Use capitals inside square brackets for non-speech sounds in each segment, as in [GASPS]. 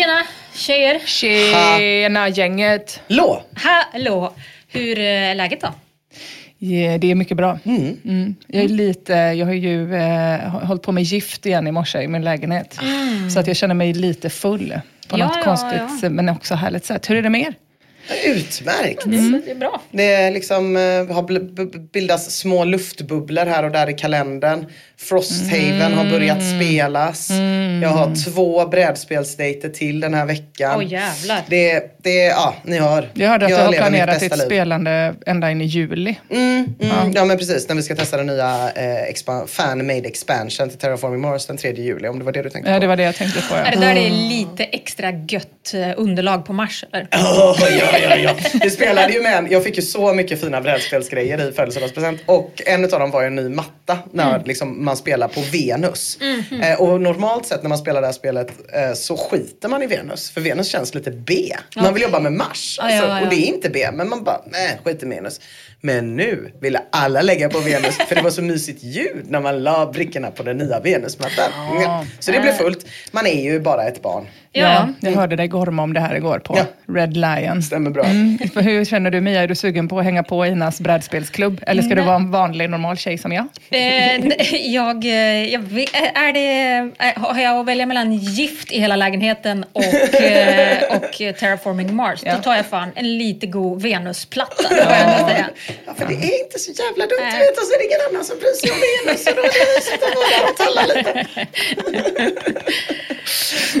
Tjena tjejer! Tjena gänget! Lå! Hallå! Hur är läget då? Ja, det är mycket bra. Mm. Jag, är lite, jag har ju eh, hållit på med gift igen i morse i min lägenhet. Så att jag känner mig lite full på Ja, något ja, konstigt men också härligt sätt. Hur är det med er? Utmärkt! Det är bra. Det är liksom, eh, har bildats små luftbubblor här och där i kalendern. Frosthaven har börjat spelas. Jag har två brädspelsdejter till den här veckan. Åh, jävlar. Det, det, ja, ni hör. Jag hörde att du har planerat ditt liv. spelande ända in i juli. Mm, mm, ja. men precis, när vi ska testa den nya eh, expa- fan-made expansion till Terraforming Mars den 3 juli, om det var det du tänkte Ja, på. det var det jag tänkte på. Är Ja. det där det är lite extra gött eh, underlag på Mars eller? [LAUGHS] Oh, ja, ja, ja. Vi spelade ju med en, jag fick ju så mycket fina brädspelsgrejer i födelsedagspresent och en av dem var ju en ny matta när liksom, man spelar på Venus. Eh, och normalt sett när man spelar det här spelet eh, så skiter man i Venus för Venus känns lite B. Man vill jobba med Mars alltså, ja, ja. och det är inte B men man bara, nej skit i Venus. Men nu ville alla lägga på Venus för det var så mysigt ljud när man la brickorna på den nya Venusmattan. Ja. Så det blev fullt. Man är ju bara ett barn. Ja, jag hörde dig gorma om det här igår på Ja. Red Lion. Stämmer bra. Mm. För hur känner du Mia? Är du sugen på att hänga på Inas brädspelsklubb? Eller ska du vara en vanlig normal tjej som jag? Eh, jag, eh, jag, vet- är det, eh, har jag att välja mellan gift i hela lägenheten och, [LAUGHS] eh, och eh, Terraforming Mars, Ja. då tar jag fan en lite god Venusplatta. säga. Ja, för det är inte så jävla dumt, Nej. du vet. Och så är det ingen annan som bryr sig om Venus. Så då är det mysigt att vara där och talla lite.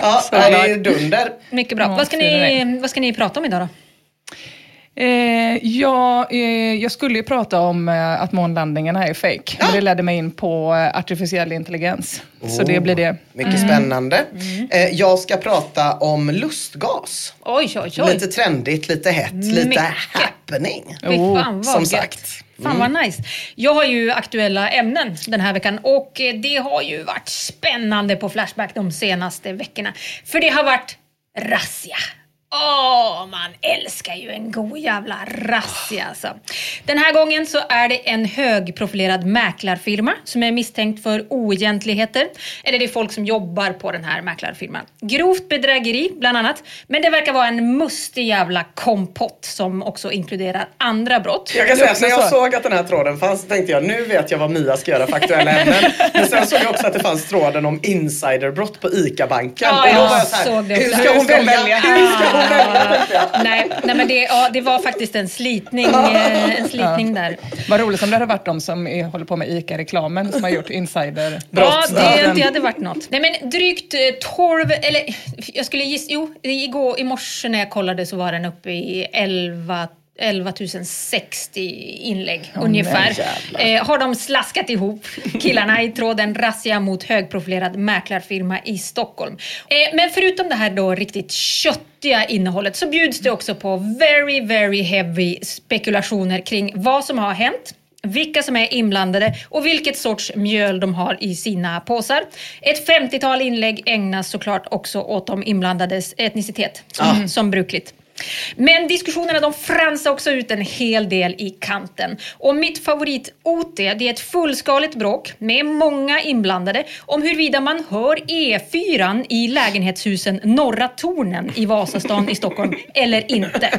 [LAUGHS] ja, Så det är dunder. Mycket bra. Ja, vad, ska ni, vad ska ni prata om idag då? Eh, ja, eh, jag skulle ju prata om eh, att månlandningarna är fake. Men det ledde mig in på eh, artificiell intelligens. Så det blir det. Mycket spännande. Eh, jag ska prata om lustgas. Oj, oj, oj. Lite trendigt, lite hett, lite Mycket. happening. Fy fan vad Som gött. sagt. Fan vad nice. Jag har ju aktuella ämnen den här veckan och eh, det har ju varit spännande på Flashback de senaste veckorna. För det har varit razzia. Åh, man älskar ju en god jävla razzia alltså. Den här gången så är det en högprofilerad mäklarfirma som är misstänkt för oegentligheter. Eller det är folk som jobbar på den här mäklarfirman. Grovt bedrägeri bland annat. Men det verkar vara en mustig jävla kompott som också inkluderar andra brott. Jag kan säga när jag så. såg att den här tråden fanns så tänkte jag nu vet jag vad Mia ska göra för aktuella [LAUGHS] ämnen. Men sen såg jag också att det fanns tråden om insiderbrott på ICA-banken. Ja, och då jag var jag så här, såg det hur ska hon välja? Hur ska hon nej, nej, men det, ja, det var faktiskt en slitning, eh, en slitning där. Vad roligt om det hade varit de som är, håller på med ICA-reklamen som har gjort insider. Ja, det, det hade varit något. Nej, men drygt eh, 12, eller jag skulle gissa, jo, igår, i morse när jag kollade så var den uppe i 11 11 060 inlägg ungefär. Eh, har de slaskat ihop killarna i tråden razzia mot högprofilerad mäklarfirma i Stockholm. Eh, men förutom det här då riktigt köttiga innehållet så bjuds det också på very, very heavy spekulationer kring vad som har hänt vilka som är inblandade och vilket sorts mjöl de har i sina påsar. Ett 50-tal inlägg ägnas såklart också åt de inblandades etnicitet, som, som brukligt. Men diskussionerna de fransar också ut en hel del i kanten. Och mitt favorit-OT det är ett fullskaligt bråk med många inblandade om huruvida man hör E4 i lägenhetshusen Norra Tornen i Vasastan i Stockholm eller inte.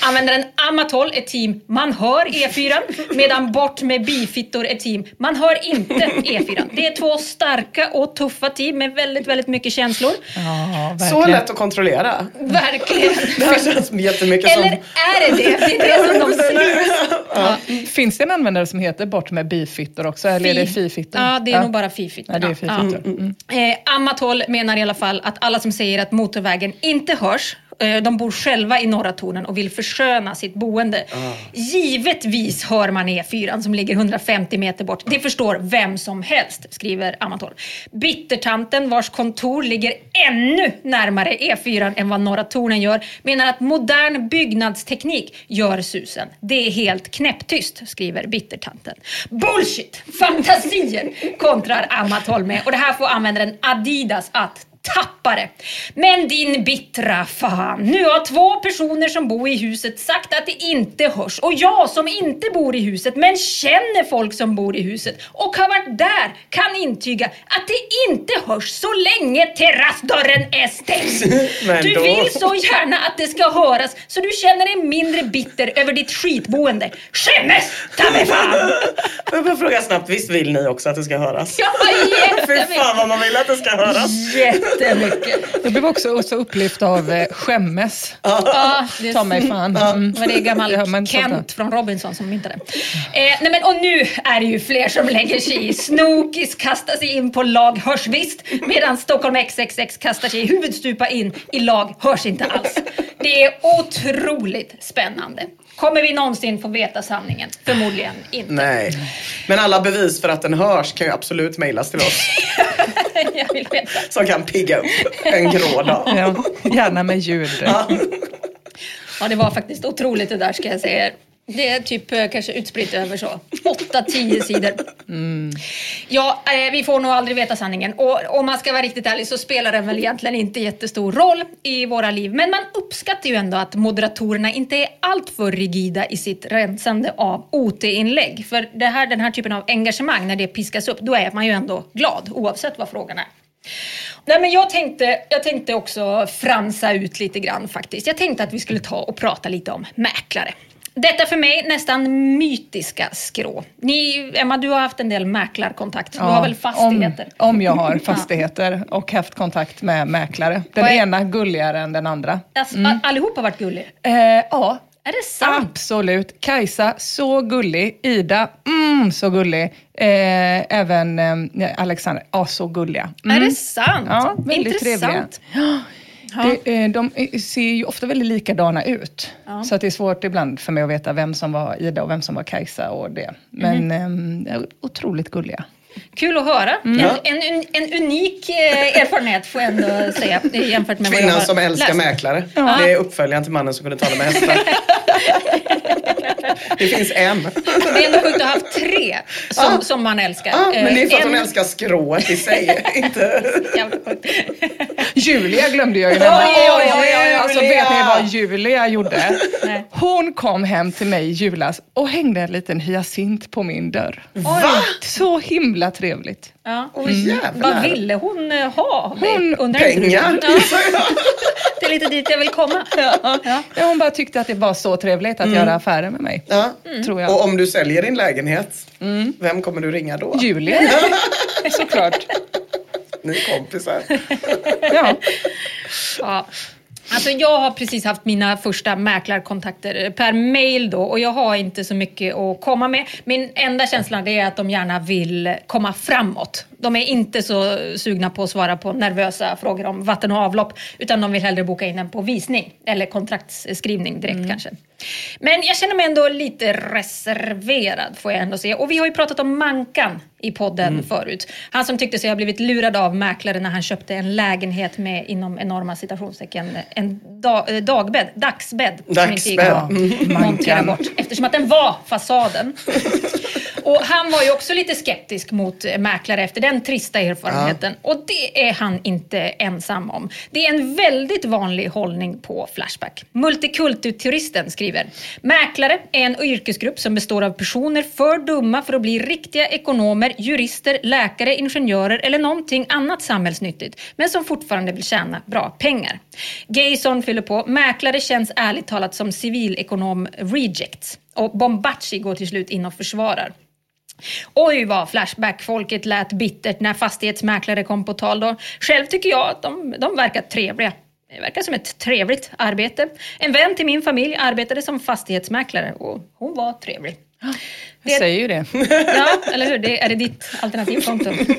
Användaren Amatol är team man hör E4 medan Bort med bifittor är team man hör inte E4. Det är två starka och tuffa team med väldigt, väldigt mycket känslor. Ja, Så lätt att kontrollera. Verkligen. Det här känns jättemycket Eller som... är det det? Det är det som de säger. Finns det en användare som heter bort med bifittor också? Eller är det fifittor? Ja, det är nog bara fifittor. Ja, det är Ja. fifittor. Mm. Eh, Amatol menar i alla fall att alla som säger att motorvägen inte hörs de bor själva i norra tornen och vill försköna sitt boende. Givetvis hör man E4 som ligger 150 meter bort. Det förstår vem som helst, skriver Amatol. Bittertanten vars kontor ligger ännu närmare E4 än vad norra tornen gör menar att modern byggnadsteknik gör susen. Det är helt knäpptyst, skriver bittertanten. Bullshit! Fantasier! kontrar Amatol med. Och det här får användaren Adidas att tappare. Men din bittra fan, nu har två personer som bor i huset sagt att det inte hörs och jag som inte bor i huset men känner folk som bor i huset och har varit där kan intyga att det inte hörs så länge terrassdörren är stängd. [LAUGHS] Du vill så gärna att det ska höras så du känner dig mindre bitter över ditt skitboende. Skämmes! Ta mig [LAUGHS] fan! Får jag bara fråga snabbt, visst vill ni också att det ska höras? Ja, [LAUGHS] Fy jättemycket. fan vad man vill att det ska höras. Jättemycket. Jag blev också, också upplyft av eh, skämmes. Ja, det Ta mig fan. Mm. var det gammal Ja, men sånt där. Kent från Robinson som myntade. Eh, nej men, och nu är det ju fler som lägger sig i. Snokis kastar sig in på lag hörs visst medan Stockholm XXX kastar sig huvudstupa in i lag hörs inte alls. Det är otroligt spännande. Kommer vi någonsin få veta sanningen? Förmodligen inte. Nej. Men alla bevis för att den hörs kan ju absolut mejlas till oss. [LAUGHS] Jag vill veta. Som kan pigga upp en grå dag. Ja, gärna med ljud. Ja, det var faktiskt otroligt det där ska jag säga. Det är typ eh, kanske utspritt över så 8-10 sidor. Ja, eh, vi får nog aldrig veta sanningen. Och om man ska vara riktigt ärlig så spelar den väl egentligen inte jättestor roll i våra liv. Men man uppskattar ju ändå att moderatorerna inte är alltför rigida i sitt rensande av OT-inlägg. För det här, den här typen av engagemang, när det piskas upp, då är man ju ändå glad oavsett vad frågan är. Nej, men jag, tänkte, jag tänkte också fransa ut lite grann faktiskt. Jag tänkte att vi skulle ta och prata lite om mäklare. Detta för mig nästan mytiska skrå. Ni, Emma, du har haft en del mäklarkontakt. Du har väl fastigheter? Om, om jag har [LAUGHS] [LAUGHS] fastigheter och haft kontakt med mäklare. Den är- ena gulligare än den andra. Alltså, Mm. Allihopa har varit gulliga. Eh, ja, Är det sant? absolut. Kajsa, så gullig. Ida, mm, så gullig. Eh, även eh, Alexander, ja, så gulliga. Mm. Är det sant? Ja, väldigt trevliga. [GASPS] [GASPS] Det, eh, de eh, ser ju ofta väldigt likadana ut. Så att det är svårt ibland för mig att veta vem som var Ida och vem som var Kajsa och det. Men Mhm. eh, otroligt gulliga. Kul att höra. Mm. En, en, en unik eh, erfarenhet får jag ändå säga jämfört med vad jag Kvinnan som älskar läst. mäklare. Det är uppföljaren till mannen som kunde tala med hästar. [LAUGHS] det finns en. Det är ändå sjukt att ha haft tre som, som man älskar. Ah, men det är för att Eh, hon en- älskar skrået i sig. [LAUGHS] Inte... Julia glömde jag ju nämna. Oj, oj, oj, Alltså vet ni vad Julia gjorde? Nej. Hon kom hem till mig i julas och hängde en liten hyacint på min dörr. Va? Så himla trevligt. Ja. Jävlar. Vad ville hon eh, ha? Hon- Undrar? Pengar, [LAUGHS] Ja, det är lite dit jag vill komma. Ja. Ja, hon bara tyckte att det var så trevligt att göra affärer med mig. Ja. Tror jag. Och om du säljer din lägenhet, vem kommer du ringa då? Julia, [LAUGHS] såklart. Ni är kompisar. Ja. Ja. Alltså jag har precis haft mina första mäklarkontakter per mail då och jag har inte så mycket att komma med. Min enda känsla är att de gärna vill komma framåt. De är inte så sugna på att svara på nervösa frågor om vatten och avlopp utan de vill hellre boka in en på visning eller kontraktsskrivning direkt kanske. Men jag känner mig ändå lite reserverad får jag ändå säga. Och vi har ju pratat om Mankan i podden förut. Han som tyckte sig ha blivit lurad av mäklare när han köpte en lägenhet med inom enorma citationstecken en da, eh, dagbädd, dagsbädd. som inte gick att Dagsbädd. montera bort eftersom att den var fasaden. [LAUGHS] Och han var ju också lite skeptisk mot eh, mäklare efter den trista erfarenheten. Och det är han inte ensam om. Det är en väldigt vanlig hållning på Flashback. Multikulturturisten skriver. Mäklare är en yrkesgrupp som består av personer för dumma för att bli riktiga ekonomer, jurister, läkare, ingenjörer eller någonting annat samhällsnyttigt. Men som fortfarande vill tjäna bra pengar. Gayson fyller på. Mäklare känns ärligt talat som civilekonom rejects. Och Bombaci går till slut in och försvarar. Oj vad Flashback-folket lät bittert när fastighetsmäklare kom på tal då. Själv tycker jag att de, de verkar trevliga. Det verkar som ett trevligt arbete. En vän till min familj arbetade som fastighetsmäklare och hon var trevlig. Jag säger ju det. Ja, eller hur? Det, är det ditt alternativ Pontus? [LAUGHS]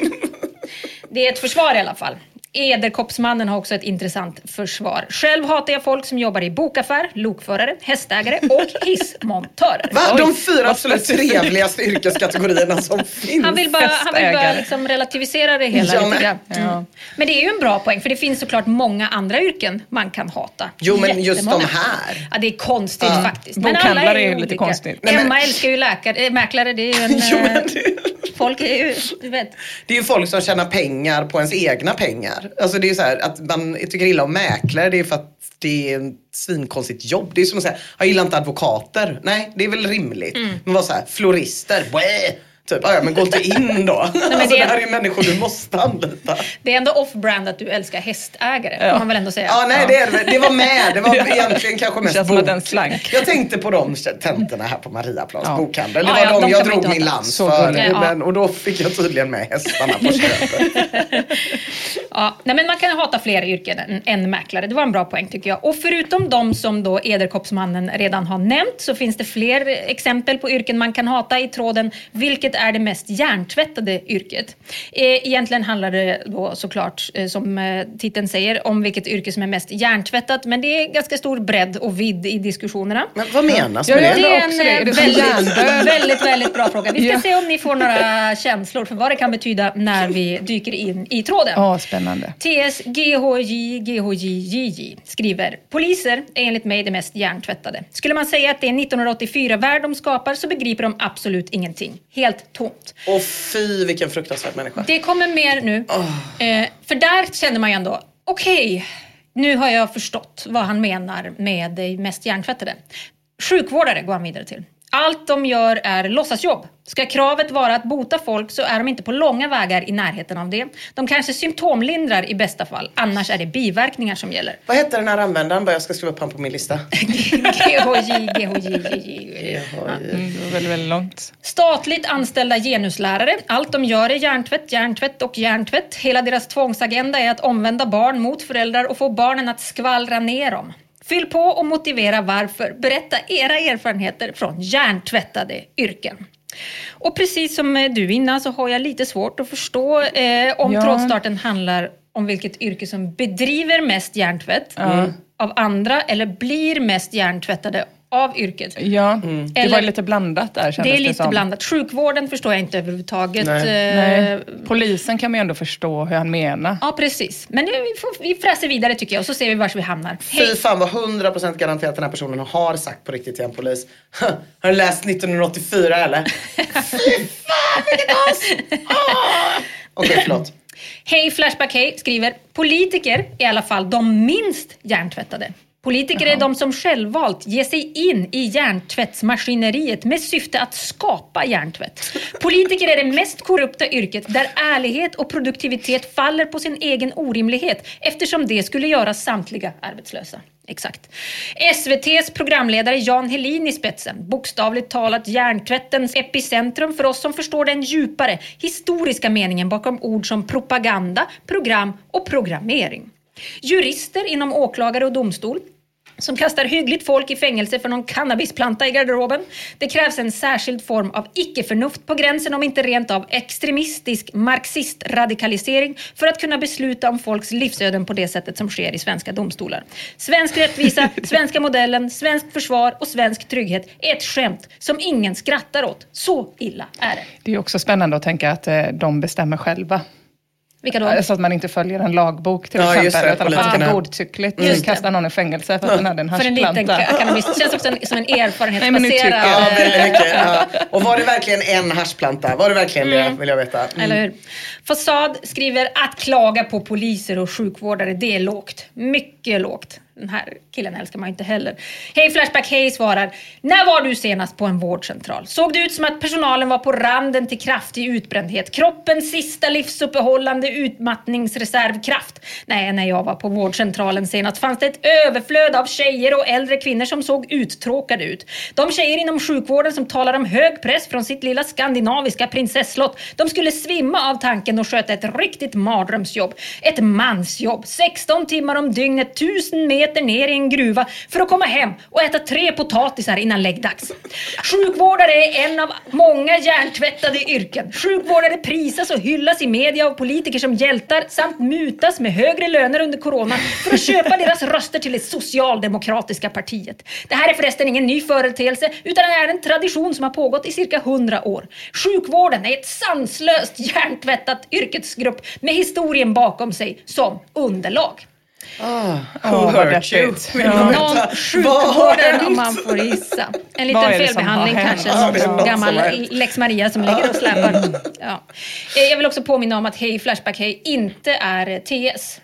Det är ett försvar i alla fall. Ederkoppsmannen har också ett intressant försvar. Själv hatar jag folk som jobbar i bokaffär, lokförare, hästägare och [LAUGHS] hissmontörer. Va? De fyra absolut trevligaste yrkeskategorierna som finns. Han vill bara, han vill bara liksom relativisera det hela Ja, lite men- grann. Mm. Men det är ju en bra poäng, för det finns såklart många andra yrken man kan hata. Jo, men just de här. Ja, det är konstigt Ja. faktiskt. Bokhandlare ju är lite olika. konstigt. Nej, men- Emma älskar ju läkare, äh, mäklare. Det är ju en... [LAUGHS] Jo, men eh, det- Folk är ju, du vet. Det är ju folk som tjänar pengar på ens egna pengar. Alltså det är så här att man tycker illa om mäklare, det är för att det är ett svinkonstigt jobb. Det är som att säga, jag gillar inte advokater. Nej, det är väl rimligt. Mm. Men vad så här, florister, Bäh! Typ, "Ah, ja men gå inte in då. [LAUGHS] alltså, men det... det- här är människor du måste anlita. Det är ändå off-brand att du älskar hästägare, Ja. får man väl ändå säga. Ja, nej det, är, det. det var med. Det var [LAUGHS] Ja. egentligen kanske mest känns bok. den slank. Jag tänkte på de tentorna här på Mariaplans Ja. bokhandel. Det Ja, var ja, de, de jag drog min lans för. Ja. Men, och då fick jag tydligen med hästarna på köpet. [LAUGHS] Ja, nej, men man kan hata fler yrken än, än mäklare. Det var en bra poäng tycker jag. Och förutom de som då Ederkoppsmannen redan har nämnt så finns det fler exempel på yrken man kan hata i tråden Vilket är det mest hjärntvättade yrket? Eh, Egentligen handlar det då såklart, eh, som eh, titeln säger, om vilket yrke som är mest hjärntvättat. Men det är ganska stor bredd och vidd i diskussionerna. Men vad menas med ja, det? Det är en det. Är det som väldigt, [LAUGHS] väldigt, väldigt bra fråga. Vi ska Ja. se om ni får några känslor för vad det kan betyda när vi dyker in i tråden. Ja, spännande. TS GHJ GHJJJ skriver Poliser är enligt mig det mest hjärntvättade. Skulle man säga att det är 1984-värld de skapar så begriper de absolut ingenting. Helt tomt. Och fy vilken fruktansvärd människa. Det kommer mer nu. Eh, för där känner man ju ändå, okej, nu har jag förstått vad han menar med det mest hjärntvättade. Sjukvårdare går han vidare till. Allt de gör är låtsasjobb. Ska kravet vara att bota folk så är de inte på långa vägar i närheten av det. De kanske symptomlindrar i bästa fall, annars är det biverkningar som gäller. Vad hette den här användaren? Bara jag ska skriva upp han på min lista. [LAUGHS] GHJ, GHJ, var väldigt, väldigt långt. Statligt anställda genuslärare. Allt de gör är hjärntvätt, hjärntvätt och hjärntvätt. Hela deras tvångsagenda är att omvända barn mot föräldrar och få barnen att skvallra ner dem. Fyll på och motivera varför. Berätta era erfarenheter från hjärntvättade yrken. Och precis som eh, du innan så har jag lite svårt att förstå eh, om Ja. trådstarten handlar om vilket yrke som bedriver mest hjärntvätt av andra eller blir mest hjärntvättade av yrket. Ja, det Eller- var lite blandat där Det kändes är lite som. blandat. Sjukvården förstår jag inte överhuvudtaget. Nej. Eh, Nej. Polisen kan man ju ändå förstå hur han menar. Ja, precis. Men nu, vi, får, vi fräser vidare tycker jag och så ser vi var vi hamnar. Fy Hej! fan vad 100% garanterat den här personen har sagt på riktigt till en polis. [LAUGHS] Har du läst 1984 eller? [LAUGHS] Fy fan vilket as! Ah! Okej förlåt. Hej Flashback Hej skriver Politiker är i alla fall de minst hjärntvättade. Politiker är de som självvalt ger sig in i hjärntvättsmaskineriet med syfte att skapa hjärntvätt. Politiker är det mest korrupta yrket där ärlighet och produktivitet faller på sin egen orimlighet eftersom det skulle göra samtliga arbetslösa. Exakt. SVTs programledare Jan Helin i spetsen. Bokstavligt talat hjärntvättens epicentrum för oss som förstår den djupare historiska meningen bakom ord som propaganda, program och programmering. Jurister inom åklagare och domstol som kastar hyggligt folk i fängelse för någon cannabisplanta i garderoben. Det krävs en särskild form av icke-förnuft på gränsen om inte rent av extremistisk marxist-radikalisering för att kunna besluta om folks livsöden på det sättet som sker i svenska domstolar. Svensk rättvisa, [LAUGHS] svenska modellen, svenskt försvar och svensk trygghet är ett skämt som ingen skrattar åt. Så illa är det. Det är också spännande att tänka att eh, de bestämmer själva. Vilka då? Så att man inte följer en lagbok till Ja, just exempel, det, utan att man godtyckligt det. kastar någon i fängelse för att den hade en För en liten haschplanta. cannabis. Det känns också en, som en erfarenhetsbaserad... Ja, väldigt mycket. Ja. Och var det verkligen en haschplanta? Var det verkligen det, vill jag veta? Mm. Eller hur? Fasad skriver att klaga på poliser och sjukvårdare, det är lågt. Mycket lågt. Den här killen älskar man ju inte heller. Hej Flashback, hej svarar. När var du senast på en vårdcentral? Såg det ut som att personalen var på randen till kraftig utbrändhet? Kroppens sista livsuppehållande utmattningsreservkraft? Nej, när jag var på vårdcentralen senast fanns det ett överflöd av tjejer och äldre kvinnor som såg uttråkade ut. De tjejer inom sjukvården som talar om hög press från sitt lilla skandinaviska prinsesslott, de skulle svimma av tanken och sköta ett riktigt mardrömsjobb. Ett mansjobb. 16 timmar om dygnet, 1000 meter ner i en gruva för att komma hem och äta tre potatisar innan läggdags. Sjukvårdare är en av många hjärntvättade yrken. Sjukvårdare prisas och hyllas i media av politiker som hjältar samt mutas med högre löner under corona för att köpa deras röster till det socialdemokratiska partiet. Det här är förresten ingen ny företeelse utan det är en tradition som har pågått i cirka 100 år. Sjukvården är ett sanslöst hjärntvättat yrkesgrupp med historien bakom sig som underlag. Who vad hurt you? Ja. Någon Vad har sjukvårdare om man får gissa. En liten som felbehandling kanske. Är Någon som gammal lex Maria som ligger och släpar. Ja. Eh, Jag vill också påminna om att Hej Flashback Hej inte är TS.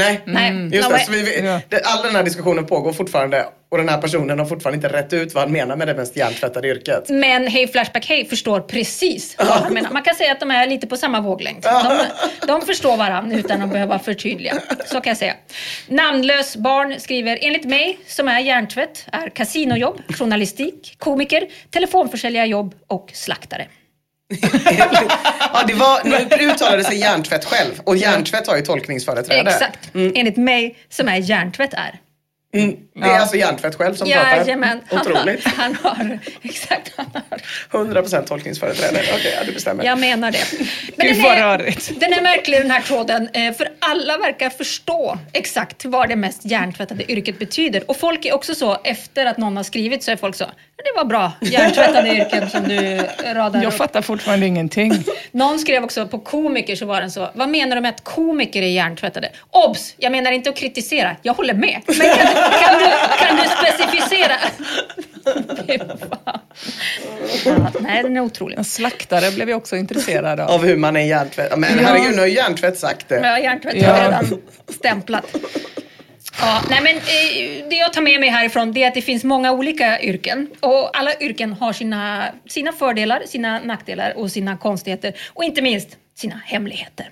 Nej, Nej. just Ja, det. Så vi, vi, det, all den här diskussionen pågår fortfarande och den här personen har fortfarande inte rätt ut vad han menar med det mest hjärntvättade yrket. Men Hej Flashback Hej förstår precis vad han menar. Man kan säga att de är lite på samma våglängd. De, de förstår varandra utan att behöva förtydliga. Så kan jag säga. Namnlös barn skriver, enligt mig som är hjärntvätt är kasinojobb, journalistik, komiker, telefonförsäljarjobb och slaktare. Ja, det var, nu uttalade sig hjärntvätt själv och hjärntvätt har ju tolkningsföreträde. Exakt. Enligt mig som är hjärntvätt är. Mm. Det är alltså hjärntvätt själv som pratar. Jajamän. Han, Otroligt. [LAUGHS] han har, exakt, han har. 100% tolkningsföreträde. Okej, ja, du bestämmer. Jag menar det. [LAUGHS] Gud, den vad är, rörigt. den är märklig den här tråden, eh, för alla verkar förstå exakt vad det mest hjärntvättade yrket betyder. Och folk är också så, efter att någon har skrivit så är folk så, det var bra hjärntvättade yrken som du radar Jag upp. fattar fortfarande ingenting. [LAUGHS] Någon skrev också på komiker så var den så, vad menar du med att komiker är hjärntvättade? Obs! Jag menar inte att kritisera, jag håller med. Men kan, kan, du, kan du specificera? Ja, nej, den är otrolig. En slaktare blev jag också intresserad av. Av hur man är hjärntvätt. Men Ja. herregud, nu har ju hjärntvätt sagt det. Ja, hjärntvätt Ja. har redan stämplat. Ja, nej men, eh, det jag tar med mig härifrån det är att det finns många olika yrken. Och alla yrken har sina, sina fördelar, sina nackdelar och sina konstigheter. Och inte minst sina hemligheter.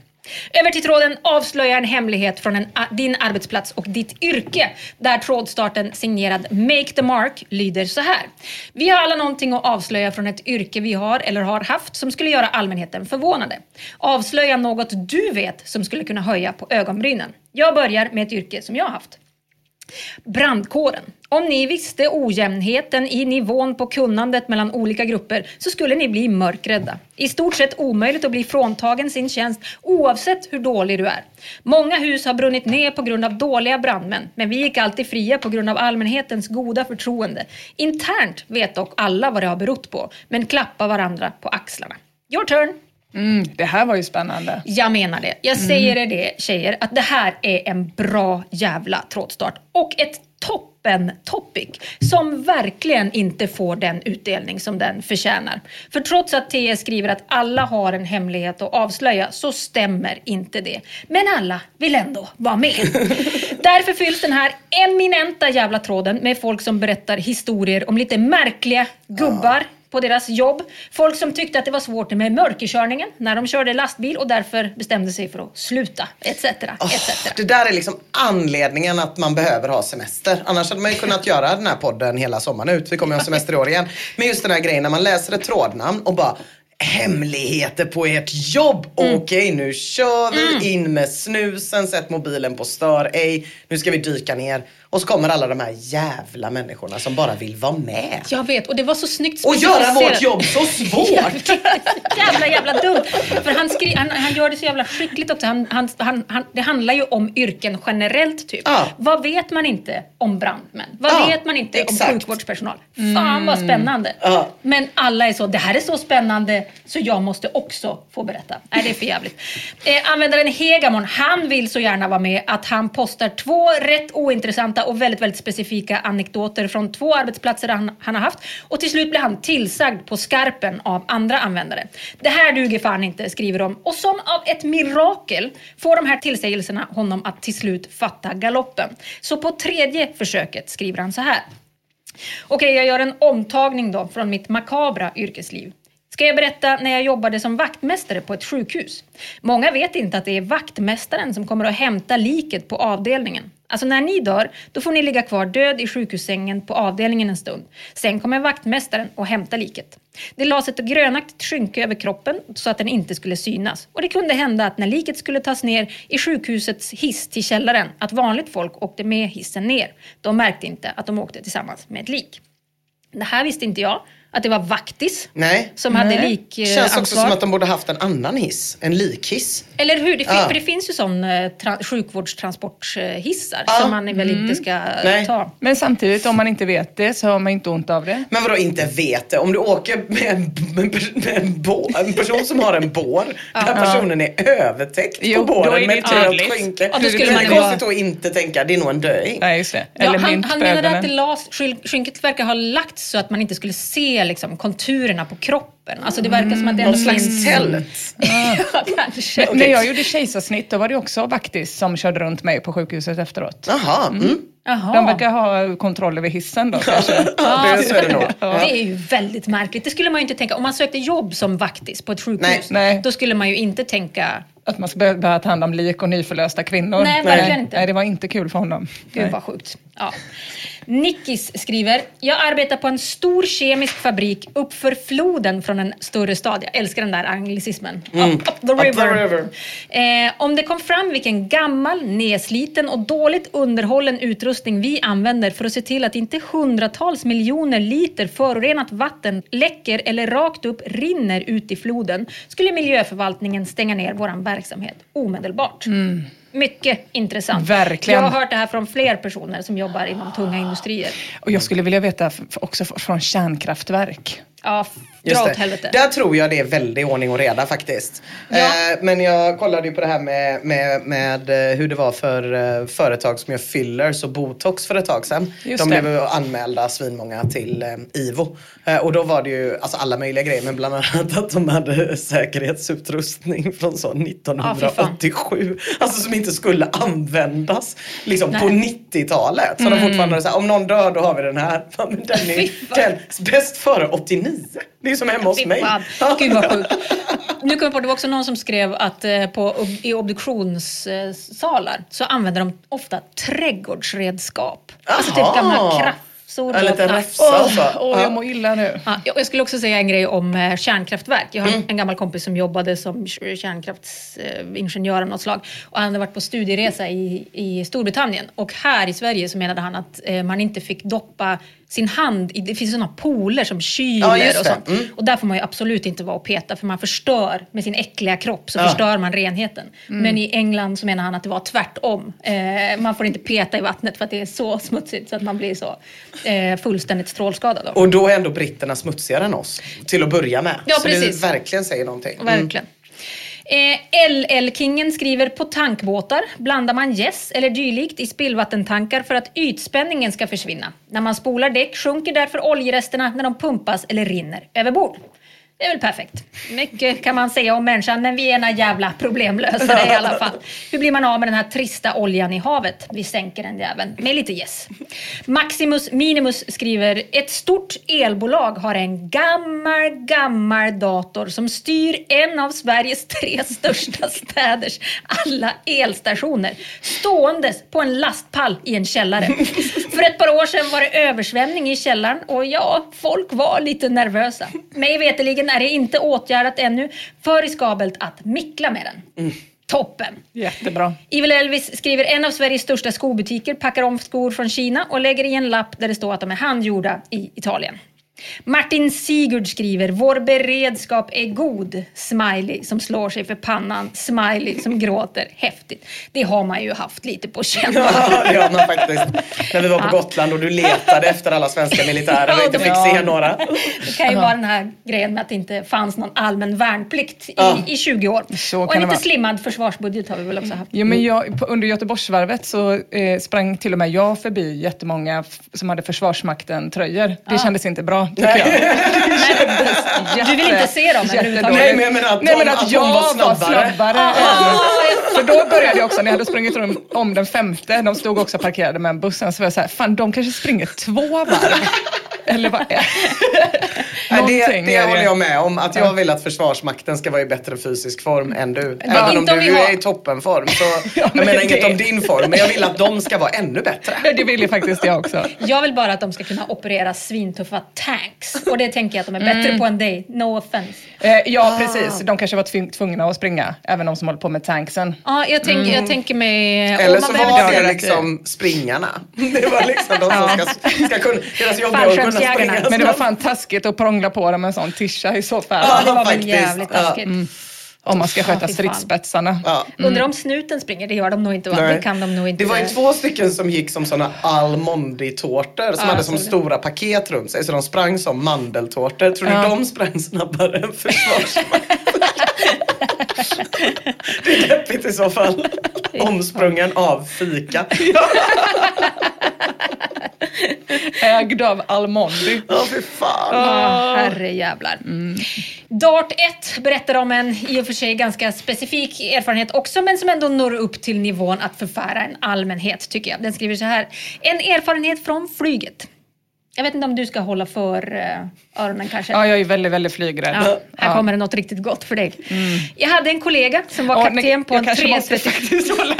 Över till tråden avslöja en hemlighet från en, din arbetsplats och ditt yrke. Där trådstarten signerad Make the Mark lyder så här. Vi har alla någonting att avslöja från ett yrke vi har eller har haft som skulle göra allmänheten förvånade. Avslöja något du vet som skulle kunna höja på ögonbrynen. Jag börjar med ett yrke som jag har haft. Brandkåren. Om ni visste ojämnheten i nivån på kunnandet mellan olika grupper så skulle ni bli mörkrädda. I stort sett omöjligt att bli fråntagen sin tjänst oavsett hur dålig du är. Många hus har brunnit ner på grund av dåliga brandmän, men vi gick alltid fria på grund av allmänhetens goda förtroende. Internt vet dock alla vad det har berott på, men klappar varandra på axlarna. Your turn! Mm, det här var ju spännande. Jag menar det. Jag säger er det tjejer, att det här är en bra jävla trådstart. Och ett toppen topic som verkligen inte får den utdelning som den förtjänar. För trots att TS skriver att alla har en hemlighet att avslöja så stämmer inte det. Men alla vill ändå vara med. [LAUGHS] Därför fylls den här eminenta jävla tråden med folk som berättar historier om lite märkliga gubbar på deras jobb. Folk som tyckte att det var svårt med mörkerkörningen när de körde lastbil och därför bestämde sig för att sluta, etc. etc. Det där är liksom anledningen att man behöver ha semester. Annars hade man ju kunnat göra den här podden hela sommaren ut. Vi kommer ju ha semester i år igen. Men just den här grejen när man läser ett trådnamn och bara hemligheter på ert jobb. Okej, nu kör vi in med snusen, sätt mobilen på stör ej. Nu ska vi dyka ner. Och så kommer alla de här jävla människorna som bara vill vara med. Jag vet, och det var så snyggt Och göra vårt jobb så [LAUGHS] svårt. jävla jävla dumt. För han, skri- han, han gör det så jävla skickligt också. Han, han, han, han, det handlar ju om yrken generellt typ. Ja. Vad vet man inte om brandmän? Vad Ja, vet man inte exakt. om sjukvårdspersonal? Fan vad spännande. Ja. Men alla är så, det här är så spännande så jag måste också få berätta. Nej, det är för jävligt. Eh, användaren Hegamon, han vill så gärna vara med att han postar två rätt ointressanta och väldigt, väldigt specifika anekdoter från två arbetsplatser han, han har haft. Och till slut blir han tillsagd på skarpen av andra användare. Det här duger fan inte, skriver de. Och som av ett mirakel får de här tillsägelserna honom att till slut fatta galoppen. Så på tredje försöket skriver han så här. Okej, jag gör en omtagning då från mitt makabra yrkesliv. Ska jag berätta när jag jobbade som vaktmästare på ett sjukhus? Många vet inte att det är vaktmästaren som kommer att hämta liket på avdelningen. Alltså när ni dör, då får ni ligga kvar död i sjukhussängen på avdelningen en stund. Sen kommer vaktmästaren och hämtar liket. Det lades ett grönaktigt skynke över kroppen så att den inte skulle synas. Och det kunde hända att när liket skulle tas ner i sjukhusets hiss till källaren, att vanligt folk åkte med hissen ner. De märkte inte att de åkte tillsammans med ett lik. Det här visste inte jag, att det var vaktis Nej. som hade lik Känns också ansvar. som att de borde haft en annan hiss. En likhiss. Eller hur? Det, Ja. för det finns ju sån eh, tra- sjukvårdstransporthissar Ja. som man väl inte ska eh, Nej. ta. Men samtidigt, om man inte vet det så har man inte ont av det. Men vadå inte vet det? Om du åker med en, med med en, bå, en person som har en bår där personen är övertäckt Jo, på båren med det ett skynke. Ja, då skulle det man är ju konstigt att inte tänka, det är nog en döing. Nej, just det. Ja, Eller han, mynt han på menade att det las, skynket verkar ha lagts så att man inte skulle se liksom, konturerna på kroppen. Alltså det verkar som att det ändå Någon slags finns... tält. [LAUGHS] ja, kanske. Men När jag gjorde kejsarsnitt då var det också vaktis som körde runt mig på sjukhuset efteråt. Jaha. Mm. Jaha. De verkar ha kontroll över hissen då kanske. [LAUGHS] Ja, det, så är det nog. [LAUGHS] Det är ju väldigt märkligt. Det skulle man ju inte tänka. Om man sökte jobb som vaktis på ett sjukhus, Nej. Nej. då skulle man ju inte tänka Att man ska börja börja ta hand om lik och nyförlösta kvinnor. Nej, verkligen inte. Nej, det var inte kul för honom. Gud vad sjukt. Ja. Nickis skriver, jag arbetar på en stor kemisk fabrik uppför floden från en större stad. Jag älskar den där anglicismen. Up, up the Up the river. river. Eh, om det kom fram vilken gammal, nedsliten och dåligt underhållen utrustning vi använder för att se till att inte hundratals miljoner liter förorenat vatten läcker eller rakt upp rinner ut i floden skulle miljöförvaltningen stänga ner vår verksamhet omedelbart. Mycket intressant. Verkligen. Jag har hört det här från fler personer som jobbar inom tunga industrier. Och jag skulle vilja veta också från kärnkraftverk. Ja, dra åt helvete. Där tror jag det är väldigt ordning och reda faktiskt. Ja. Eh, men jag kollade ju på det här med, med, med eh, hur det var för eh, företag som gör fillers och botox för ett tag sedan. Just De det. blev anmälda svinmånga till eh, IVO. Eh, och då var det ju alltså, alla möjliga grejer men bland annat [LAUGHS] att de hade säkerhetsutrustning från så 1987. alltså som inte skulle användas liksom på 90-talet. Så de fortfarande så här, om någon dör då har vi den här. Ja, [LAUGHS] men den är den, bäst före 89. Det är som hemma hos mig. Gud vad sjukt. Nu kom jag på, det var också någon som skrev att eh, på, i obduktionssalar så använder de ofta trädgårdsredskap. Alltså typ gamla krafsor. Ja, lite och- räfsa och så. Åh, Ja. jag mår illa nu. Ja, jag skulle också säga en grej om eh, kärnkraftverk. Jag har Mm. en gammal kompis som jobbade som kärnkraftsingenjör av något slag. Och han hade varit på studieresa i, i Storbritannien. Och här i Sverige så menade han att eh, man inte fick doppa sin hand det finns sådana pooler som kyler Ja, och sånt. Mm. Och där får man ju absolut inte vara och peta för man förstör med sin äckliga kropp så Ja. förstör man renheten. Men i England så menar han att det var tvärtom. Eh, man får inte peta i vattnet för att det är så smutsigt så att man blir så eh, fullständigt strålskadad. Då. Och då är ändå britterna smutsigare än oss. Till att börja med. Ja, så precis. det verkligen säger någonting. Mm. Eh, LL-kingen skriver på tankbåtar blandar man gäss eller dylikt i spillvattentankar för att ytspänningen ska försvinna. När man spolar däck sjunker därför oljeresterna när de pumpas eller rinner över bord. Det är väl perfekt. Mycket kan man säga om människan, men vi är ena jävla problemlösare i alla fall. Hur blir man av med den här trista oljan i havet? Vi sänker den jäveln med lite gäss. Maximus Minimus skriver, ett stort elbolag har en gammal, gammal dator som styr en av Sveriges tre största städers alla elstationer ståendes på en lastpall i en källare. För ett par år sedan var det översvämning i källaren och ja, folk var lite nervösa. Mig veterligen är det inte åtgärdat ännu. För riskabelt att mickla med den. Toppen! Jättebra. Evil Elvis skriver en av Sveriges största skobutiker packar om skor från Kina och lägger i en lapp där det står att de är handgjorda i Italien. Martin Sigurd skriver vår beredskap är god. Smiley som slår sig för pannan. Smiley som gråter. Häftigt. Det har man ju haft lite på känn. Ja, det har man faktiskt. När vi var på Gotland och du letade efter alla svenska militärer och inte fick se några. Det kan ju vara den här grejen med att det inte fanns någon allmän värnplikt i, Ja. i 20 år. Så och en lite slimmad försvarsbudget har vi väl också haft. Jo, men jag, under Göteborgsvarvet så eh, sprang till och med jag förbi jättemånga som hade Försvarsmakten-tröjor. Det kändes inte bra, tycker jag. Du vill inte se dem överhuvudtaget? Nej, men jag menar att Nej, men att att jag var var snabbare. snabbare. än- För då började jag också, när jag hade sprungit om, om den femte, de stod också parkerade med en bussen, så var jag så här, fan de kanske springer två varv. Eller vad [LAUGHS] är det, det är håller jag med om. Att jag vill att Försvarsmakten ska vara i bättre fysisk form än du. Även om inte om du har- är i toppenform. Så [LAUGHS] jag men menar inget det- om din form. Men jag vill att de ska vara ännu bättre. Ja, Det vill ju faktiskt jag också. Jag vill bara att de ska kunna operera svintuffa tanks. Och det tänker jag att de är bättre på än dig. No offense. Eh, ja, precis. De kanske var tvungna att springa, även de som håller på med tanksen. Ja, jag tänker, jag tänker mig... Eller så var det liksom springarna. [LAUGHS] Det var liksom de som ska, ska kunna, deras jobb är att kunna Fallskärmsjägarna. springa. Men det var fan taskigt att prångla på dem en sån tischa i så fall. Ja, Det var väl jävligt Ja. taskigt. Om man ska sköta stridsspetsarna. Ja. Undrar om snuten springer? Det gör de nog inte? Nej. Det kan de nog inte. Det var ju två stycken som gick som såna almondi-tårtor som Ja, hade som det. stora paket runt sig. Så de sprang som mandeltårtor. Tror du Ja. de sprang snabbare än Försvarsmakten? det är deppigt i så fall. Omsprungen av fika. [LAUGHS] Ägd av Almondi. Ja, fy fan. Ja, herrejävlar. Dart 1 berättar om en i och för sig ganska specifik erfarenhet också men som ändå når upp till nivån att förfära en allmänhet tycker jag. Den skriver så här. En erfarenhet från flyget. Jag vet inte om du ska hålla för eh, öronen kanske? Ja, jag är väldigt, väldigt flygrädd. Ja, här Ja. kommer det något riktigt gott för dig. Jag hade en kollega som var kapten nej, på jag en kanske måste 330... faktiskt hålla...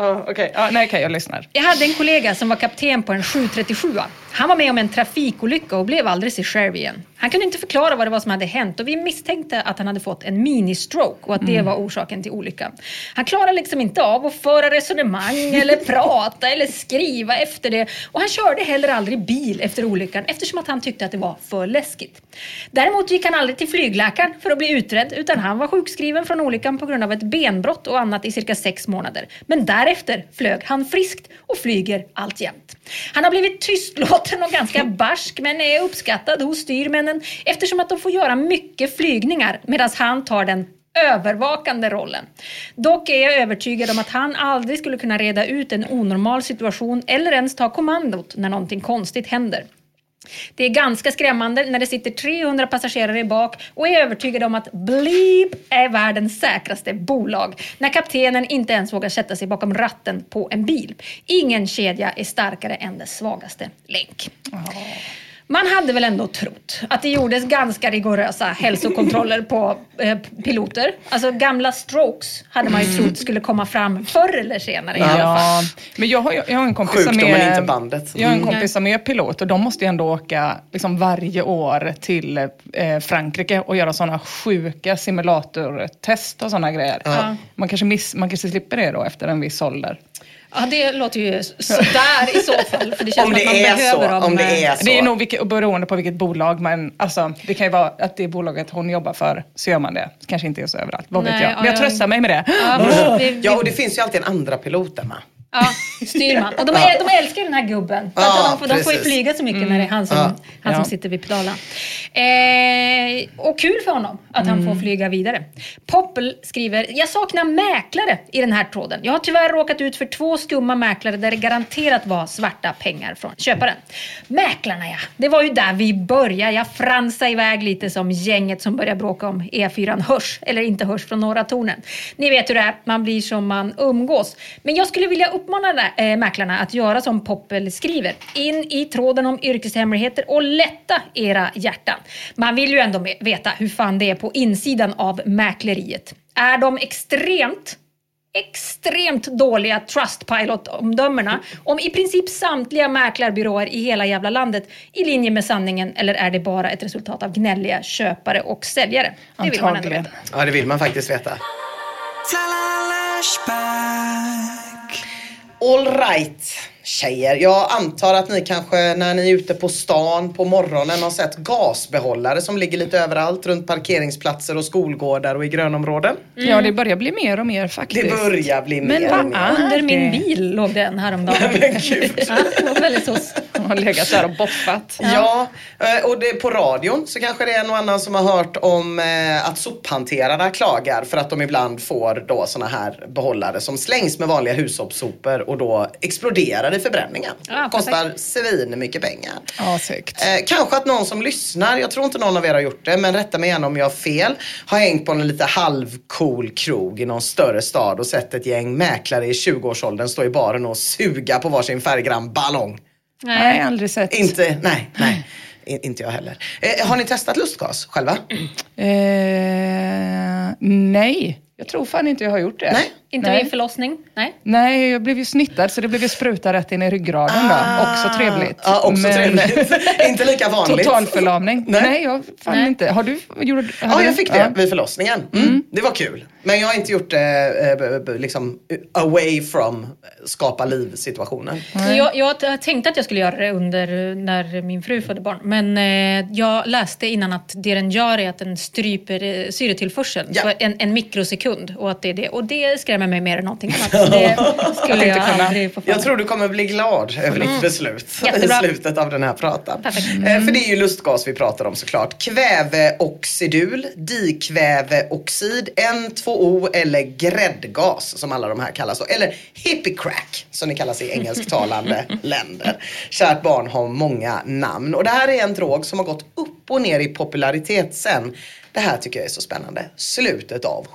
Ja, okej. Oh, nej, okej, jag lyssnar. Jag hade en kollega som var kapten på en 737. Han var med om en trafikolycka och blev aldrig sig själv igen. Han kunde inte förklara vad det var som hade hänt och vi misstänkte att han hade fått en mini-stroke och att det var orsaken till olyckan. Han klarade liksom inte av att föra resonemang [LAUGHS] eller prata eller skriva efter det och han körde heller aldrig bil efter olyckan eftersom att han tyckte att det var för läskigt. Däremot gick han aldrig till flygläkaren för att bli utredd utan han var sjukskriven från olyckan på grund av ett benbrott och annat i cirka sex månader. Men därefter flög han friskt och flyger alltjämt. Han har blivit tystlåten och ganska barsk men är uppskattad hos styrmännen eftersom att de får göra mycket flygningar medan han tar den övervakande rollen. Dock är jag övertygad om att han aldrig skulle kunna reda ut en onormal situation eller ens ta kommandot när någonting konstigt händer. Det är ganska skrämmande när det sitter 300 passagerare i bak och är övertygade om att Bleep är världens säkraste bolag när kaptenen inte ens vågar sätta sig bakom ratten på en bil. Ingen kedja är starkare än dess svagaste länk. Man hade väl ändå trott att det gjordes ganska rigorösa hälsokontroller på eh, piloter. Alltså gamla strokes hade man ju trott skulle komma fram förr eller senare i alla fall. Ja, men jag har, jag har en kompis som Sjukdomen, är... inte bandet. Jag har en Mm. kompis som är pilot och de måste ju ändå åka liksom varje år till eh, Frankrike och göra sådana sjuka simulatortest och sådana grejer. Man, kanske miss, man kanske slipper det då efter en viss ålder. Ja, det låter ju sådär i så fall. För det känns Om som att man det är behöver så. dem. Om det är så. Det är nog vilket, beroende på vilket bolag, men alltså, det kan ju vara att det bolaget hon jobbar för, så gör man det. Kanske inte är så överallt, vad vet Nej, jag. ja, Men jag jag- tröstar mig med det. Ja, Ja, och det finns ju alltid en andra piloten va? Ja, styrman. Och de, är, de älskar den här gubben. För Ja, de, får- de får ju flyga så mycket när det är han som, Ja. han som Ja. sitter vid pedalen. Eh, och kul för honom att han får flyga vidare. Poppel skriver, jag saknar mäklare i den här tråden. Jag har tyvärr råkat ut för två skumma mäklare där det garanterat var svarta pengar från köparen. Mäklarna ja, det var ju där vi började. Jag fransade iväg lite som gänget som började bråka om E4 hörs, eller inte hörs från Norra tornen. Ni vet hur det är, man blir som man umgås. Men jag skulle vilja uppmana äh, mäklarna att göra som Poppel skriver. In i tråden om yrkeshemligheter och lätta era hjärtan. Man vill ju ändå veta hur fan det är på insidan av mäkleriet. Är de extremt extremt dåliga Trustpilot-omdömena om i princip samtliga mäklarbyråer i hela jävla landet i linje med sanningen eller är det bara ett resultat av gnälliga köpare och säljare? Det vill man ändå veta. Ja, det vill man faktiskt veta. All right, tjejer. Jag antar att ni kanske när ni är ute på stan på morgonen har sett gasbehållare som ligger lite överallt runt parkeringsplatser och skolgårdar och i grönområden. Ja, det börjar bli mer och mer faktiskt. Det börjar bli Men mer och mer. va? Under min det- bil låg den häromdagen. Men gud. [LAUGHS] Ja, det var väldigt. De har legat där och boffat. Ja, eh, och det, på radion så kanske det är en och annan som har hört om eh, att sophanterarna klagar för att de ibland får då såna här behållare som slängs med vanliga hushållssopor och då exploderar i förbränningen. Ja, Kostar svin mycket pengar. Ja, säkert. Eh, kanske att någon som lyssnar, jag tror inte någon av er har gjort det, men rätta mig gärna om jag har fel, har hängt på en lite halvcool krog i någon större stad och sett ett gäng mäklare i 20-årsåldern stå i baren och suga på varsin färggrann ballong. Nej, aldrig sett. Inte, nej, nej. Inte jag heller. Eh, har ni testat lustgas själva? Eh, nej, jag tror fan inte jag har gjort det. Nej. Inte Nej. vid förlossning? Nej. Nej, jag blev ju snittad så det blev ju spruta rätt in i ryggraden då. Också trevligt. Ah. Ja, också Men- trevligt. [LAUGHS] Inte lika vanligt. Totalförlamning. [LAUGHS] Nej. Nej. jag fan Nej. inte. Har du gjort Ja, hade jag fick det vid förlossningen. Mm. Det var kul. Men jag har inte gjort det eh, liksom away from skapa liv-situationen. Jag, jag tänkte att jag skulle göra det under när min fru födde barn. Men eh, jag läste innan att det den gör är att den stryper eh, syretillförseln Ja. för en, en mikrosekund. Och, att det är det. och det skrämmer mig mer än någonting annat. [LAUGHS] Det skulle jag aldrig få Jag tror du kommer bli glad över ditt beslut [LAUGHS] i Jättebra. slutet av den här pratan. Eh, För det är ju lustgas vi pratar om såklart. Kväveoxidul, dikväveoxid, N2O eller gräddgas som alla de här kallas. Eller hippie crack som det kallas i engelsktalande [LAUGHS] länder. Kärt barn har många namn och det här är en drog som har gått upp och ner i popularitet sen. Det här tycker jag är så spännande. Slutet av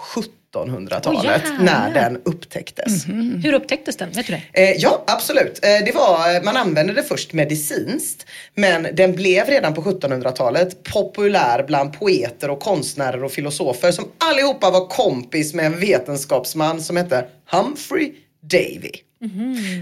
1700-talet Åh, när den upptäcktes. Hur upptäcktes den? Vet du det? Eh, ja, absolut. Eh, det var, man använde det först medicinskt. Men den blev redan på 1700-talet populär bland poeter och konstnärer och filosofer som allihopa var kompis med en vetenskapsman som hette Humphrey Davy.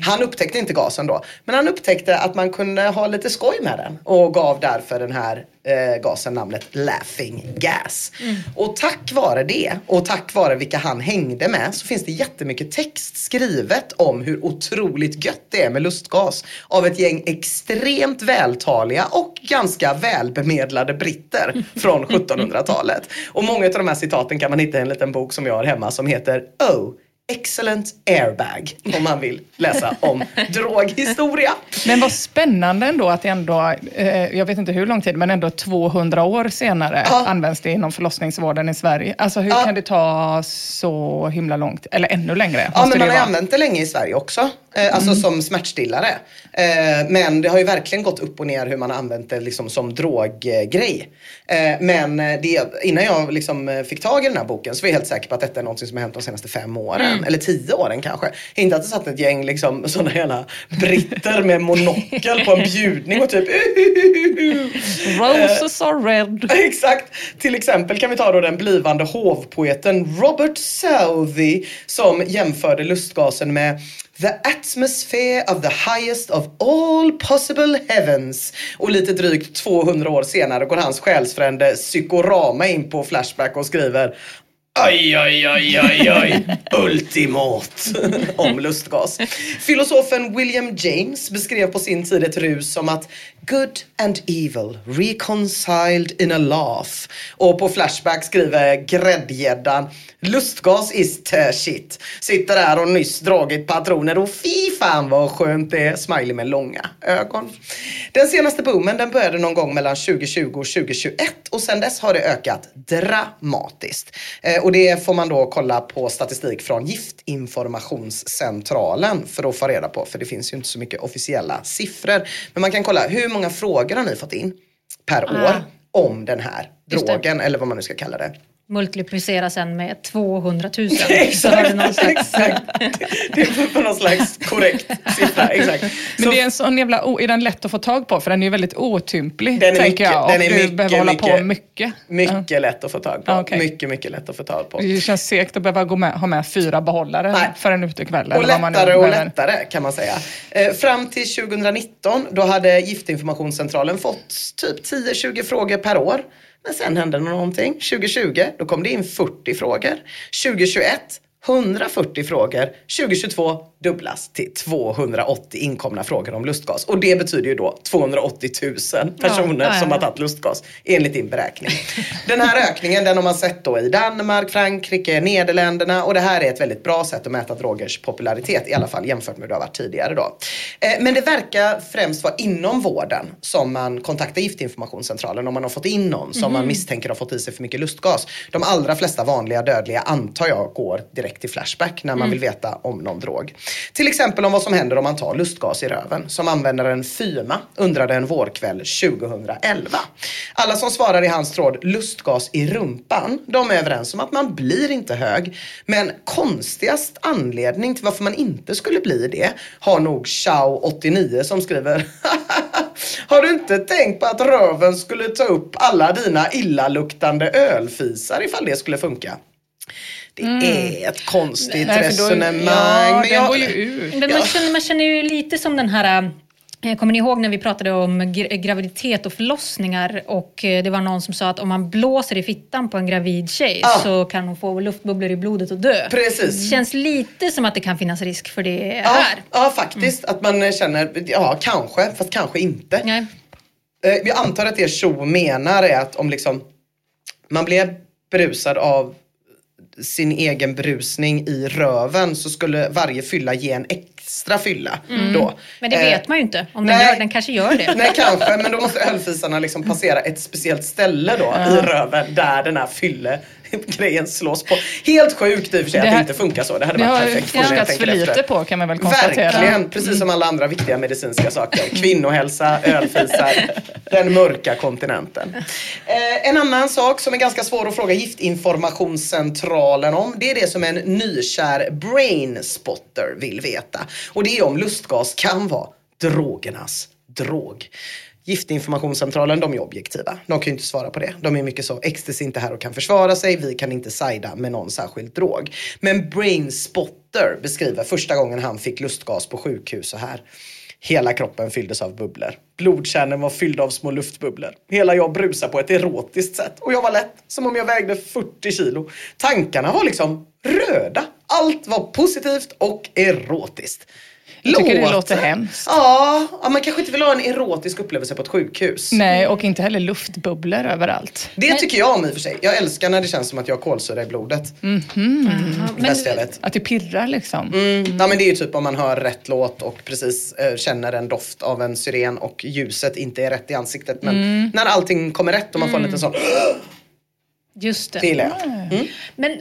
Han upptäckte inte gasen då, men han upptäckte att man kunde ha lite skoj med den och gav därför den här eh, gasen namnet laughing gas. Och tack vare det och tack vare vilka han hängde med så finns det jättemycket text skrivet om hur otroligt gött det är med lustgas av ett gäng extremt vältaliga och ganska välbemedlade britter [LAUGHS] från 1700-talet. Och många av de här citaten kan man hitta i en liten bok som jag har hemma som heter Oh Excellent airbag om man vill läsa om [LAUGHS] droghistoria. Men vad spännande ändå att det ändå, eh, jag vet inte hur lång tid, men ändå 200 år senare Ja. används det inom förlossningsvården i Sverige. Alltså hur Ja. kan det ta så himla långt, eller ännu längre? Ja, men man har använt det länge i Sverige också. Eh, alltså som smärtstillare. Eh, men det har ju verkligen gått upp och ner hur man har använt det liksom som droggrej. Eh, men det, innan jag liksom fick tag i den här boken så var jag helt säker på att detta är något som har hänt de senaste fem åren. Eller tio åren kanske. Inte att det satt ett gäng liksom, sådana hela britter med monokel på en bjudning och typ [LAUGHS] Roses are red. [LAUGHS] Exakt. Till exempel kan vi ta då den blivande hovpoeten Robert Southey som jämförde lustgasen med The atmosphere of the highest of all possible heavens. Och lite drygt 200 år senare går hans själsfrände Psykorama in på Flashback och skriver Aj, aj, aj, aj, aj, ultimat [LAUGHS] om lustgas. Filosofen William James beskrev på sin tid ett rus som att good and evil reconciled in a laugh. Och på Flashback skriver gräddgäddan lustgas is shit. Sitter där och nyss dragit patroner och fy fan vad skönt det är. Smiley med långa ögon. Den senaste boomen den började någon gång mellan 2020 och 2021 och sedan dess har det ökat dramatiskt. Eh, och det får man då kolla på statistik från Giftinformationscentralen för att få reda på, för det finns ju inte så mycket officiella siffror. Men man kan kolla hur många frågor har ni fått in per Ah. år om den här Just det. drogen eller vad man nu ska kalla det. Multiplicera sen med 200 000. [LAUGHS] så har du Exakt, någon slags... exakt. Det är på någon slags korrekt siffra. Exakt. Men Så det är en sån jävla, o- är den lätt att få tag på? För den är ju väldigt otymplig, Den är tänker mycket- jag. Och den är du mycket, behöver hålla mycket- på mycket. mycket lätt att få tag på. Okej. Mycket, mycket lätt att få tag på. Det känns segt att behöva gå med, ha med fyra behahållre Nej. för en utekväll. Och eller vad man nu lättare och lättare kan man säga. Eh, fram till 2019 då hade Giftinformationscentralen fått typ 10-20 frågor per år. Men sen hände det någonting. 2020 då kom det in 40 frågor. 2021 140 frågor. 2022 dubblas till 280 inkomna frågor om lustgas. Och det betyder ju då 280 000 personer Ja, som har tagit lustgas enligt din beräkning. [LAUGHS] Den här ökningen den har man sett då i Danmark, Frankrike, Nederländerna och det här är ett väldigt bra sätt att mäta drogers popularitet i alla fall jämfört med hur det har varit tidigare då. Eh, Men det verkar främst vara inom vården som man kontaktar Giftinformationscentralen om man har fått in någon som man misstänker har fått i sig för mycket lustgas. De allra flesta vanliga dödliga antar jag går direkt till Flashback när man vill veta om någon drog. Till exempel om vad som händer om man tar lustgas i röven. Som användaren Fyma undrade en vårkväll 2011. Alla som svarar i hans tråd lustgas i rumpan, de är överens om att man blir inte hög. Men konstigast anledning till varför man inte skulle bli det har nog Chao89 som skriver [LAUGHS] Har du inte tänkt på att röven skulle ta upp alla dina illaluktande ölfisar ifall det skulle funka? Det är ett konstigt Mm. Nej, för då- resonemang. Ja, men den jag- går ju ut. Men man, känner, man känner ju lite som den här... eh, Kommer ni ihåg när vi pratade om gra- graviditet och förlossningar och eh, det var någon som sa att om man blåser i fittan på en gravid tjej Ah. så kan hon få luftbubblor i blodet och dö. Precis. Det känns lite som att det kan finnas risk för det Ja, här. ja, faktiskt. Att man känner, ja kanske, fast kanske inte. Nej. Eh, Jag antar att det Cho menar är att om liksom man blev berusad av sin egen berusning i röven så skulle varje fylla ge en extra fylla. Då. Mm. Men det Eh, vet man ju inte. Om den, nej. gör, den kanske gör det. [LAUGHS] Nej kanske, men då måste ölfisarna liksom passera ett speciellt ställe då i röven där den här fylle [LAUGHS] grejen slås på. Helt sjukt i och för sig Det att det här- inte funkar så. Det hade Det varit har perfekt. när jag forskats för lite efter. på kan man väl konstatera. Verkligen, precis som alla andra viktiga medicinska saker. Kvinnohälsa, ölfisar, [LAUGHS] den mörka kontinenten. Eh, en annan sak som är ganska svår att fråga Giftinformationscentralen om, det är det som en nykär brainspotter vill veta. Och det är om lustgas kan vara drogernas drog. Giftinformationscentralen, de är objektiva. De kan ju inte svara på det. De är mycket så, ecstasy är inte här och kan försvara sig, vi kan inte sida med någon särskild drog. Men Brainspotter beskriver första gången han fick lustgas på sjukhus så här. Hela kroppen fylldes av bubblor. Blodkärlen var fyllda av små luftbubblor. Hela jag brusade på ett erotiskt sätt. Och jag var lätt, som om jag vägde 40 kilo. Tankarna var liksom röda. Allt var positivt och erotiskt. Jag tycker det låter hemskt. Ja, ja, man kanske inte vill ha en erotisk upplevelse på ett sjukhus. Nej, och inte heller luftbubblor överallt. Det tycker jag om i och för sig. Jag älskar när det känns som att jag har kolsyra i blodet. Det bästa jag vet. Att det pirrar liksom. Mm. Ja, men det är ju typ om man hör rätt låt och precis eh, känner en doft av en syren och ljuset inte är rätt i ansiktet. Men när allting kommer rätt och man får en liten sån, [GASPS] Just det det. gillar jag. Mm. Men eh,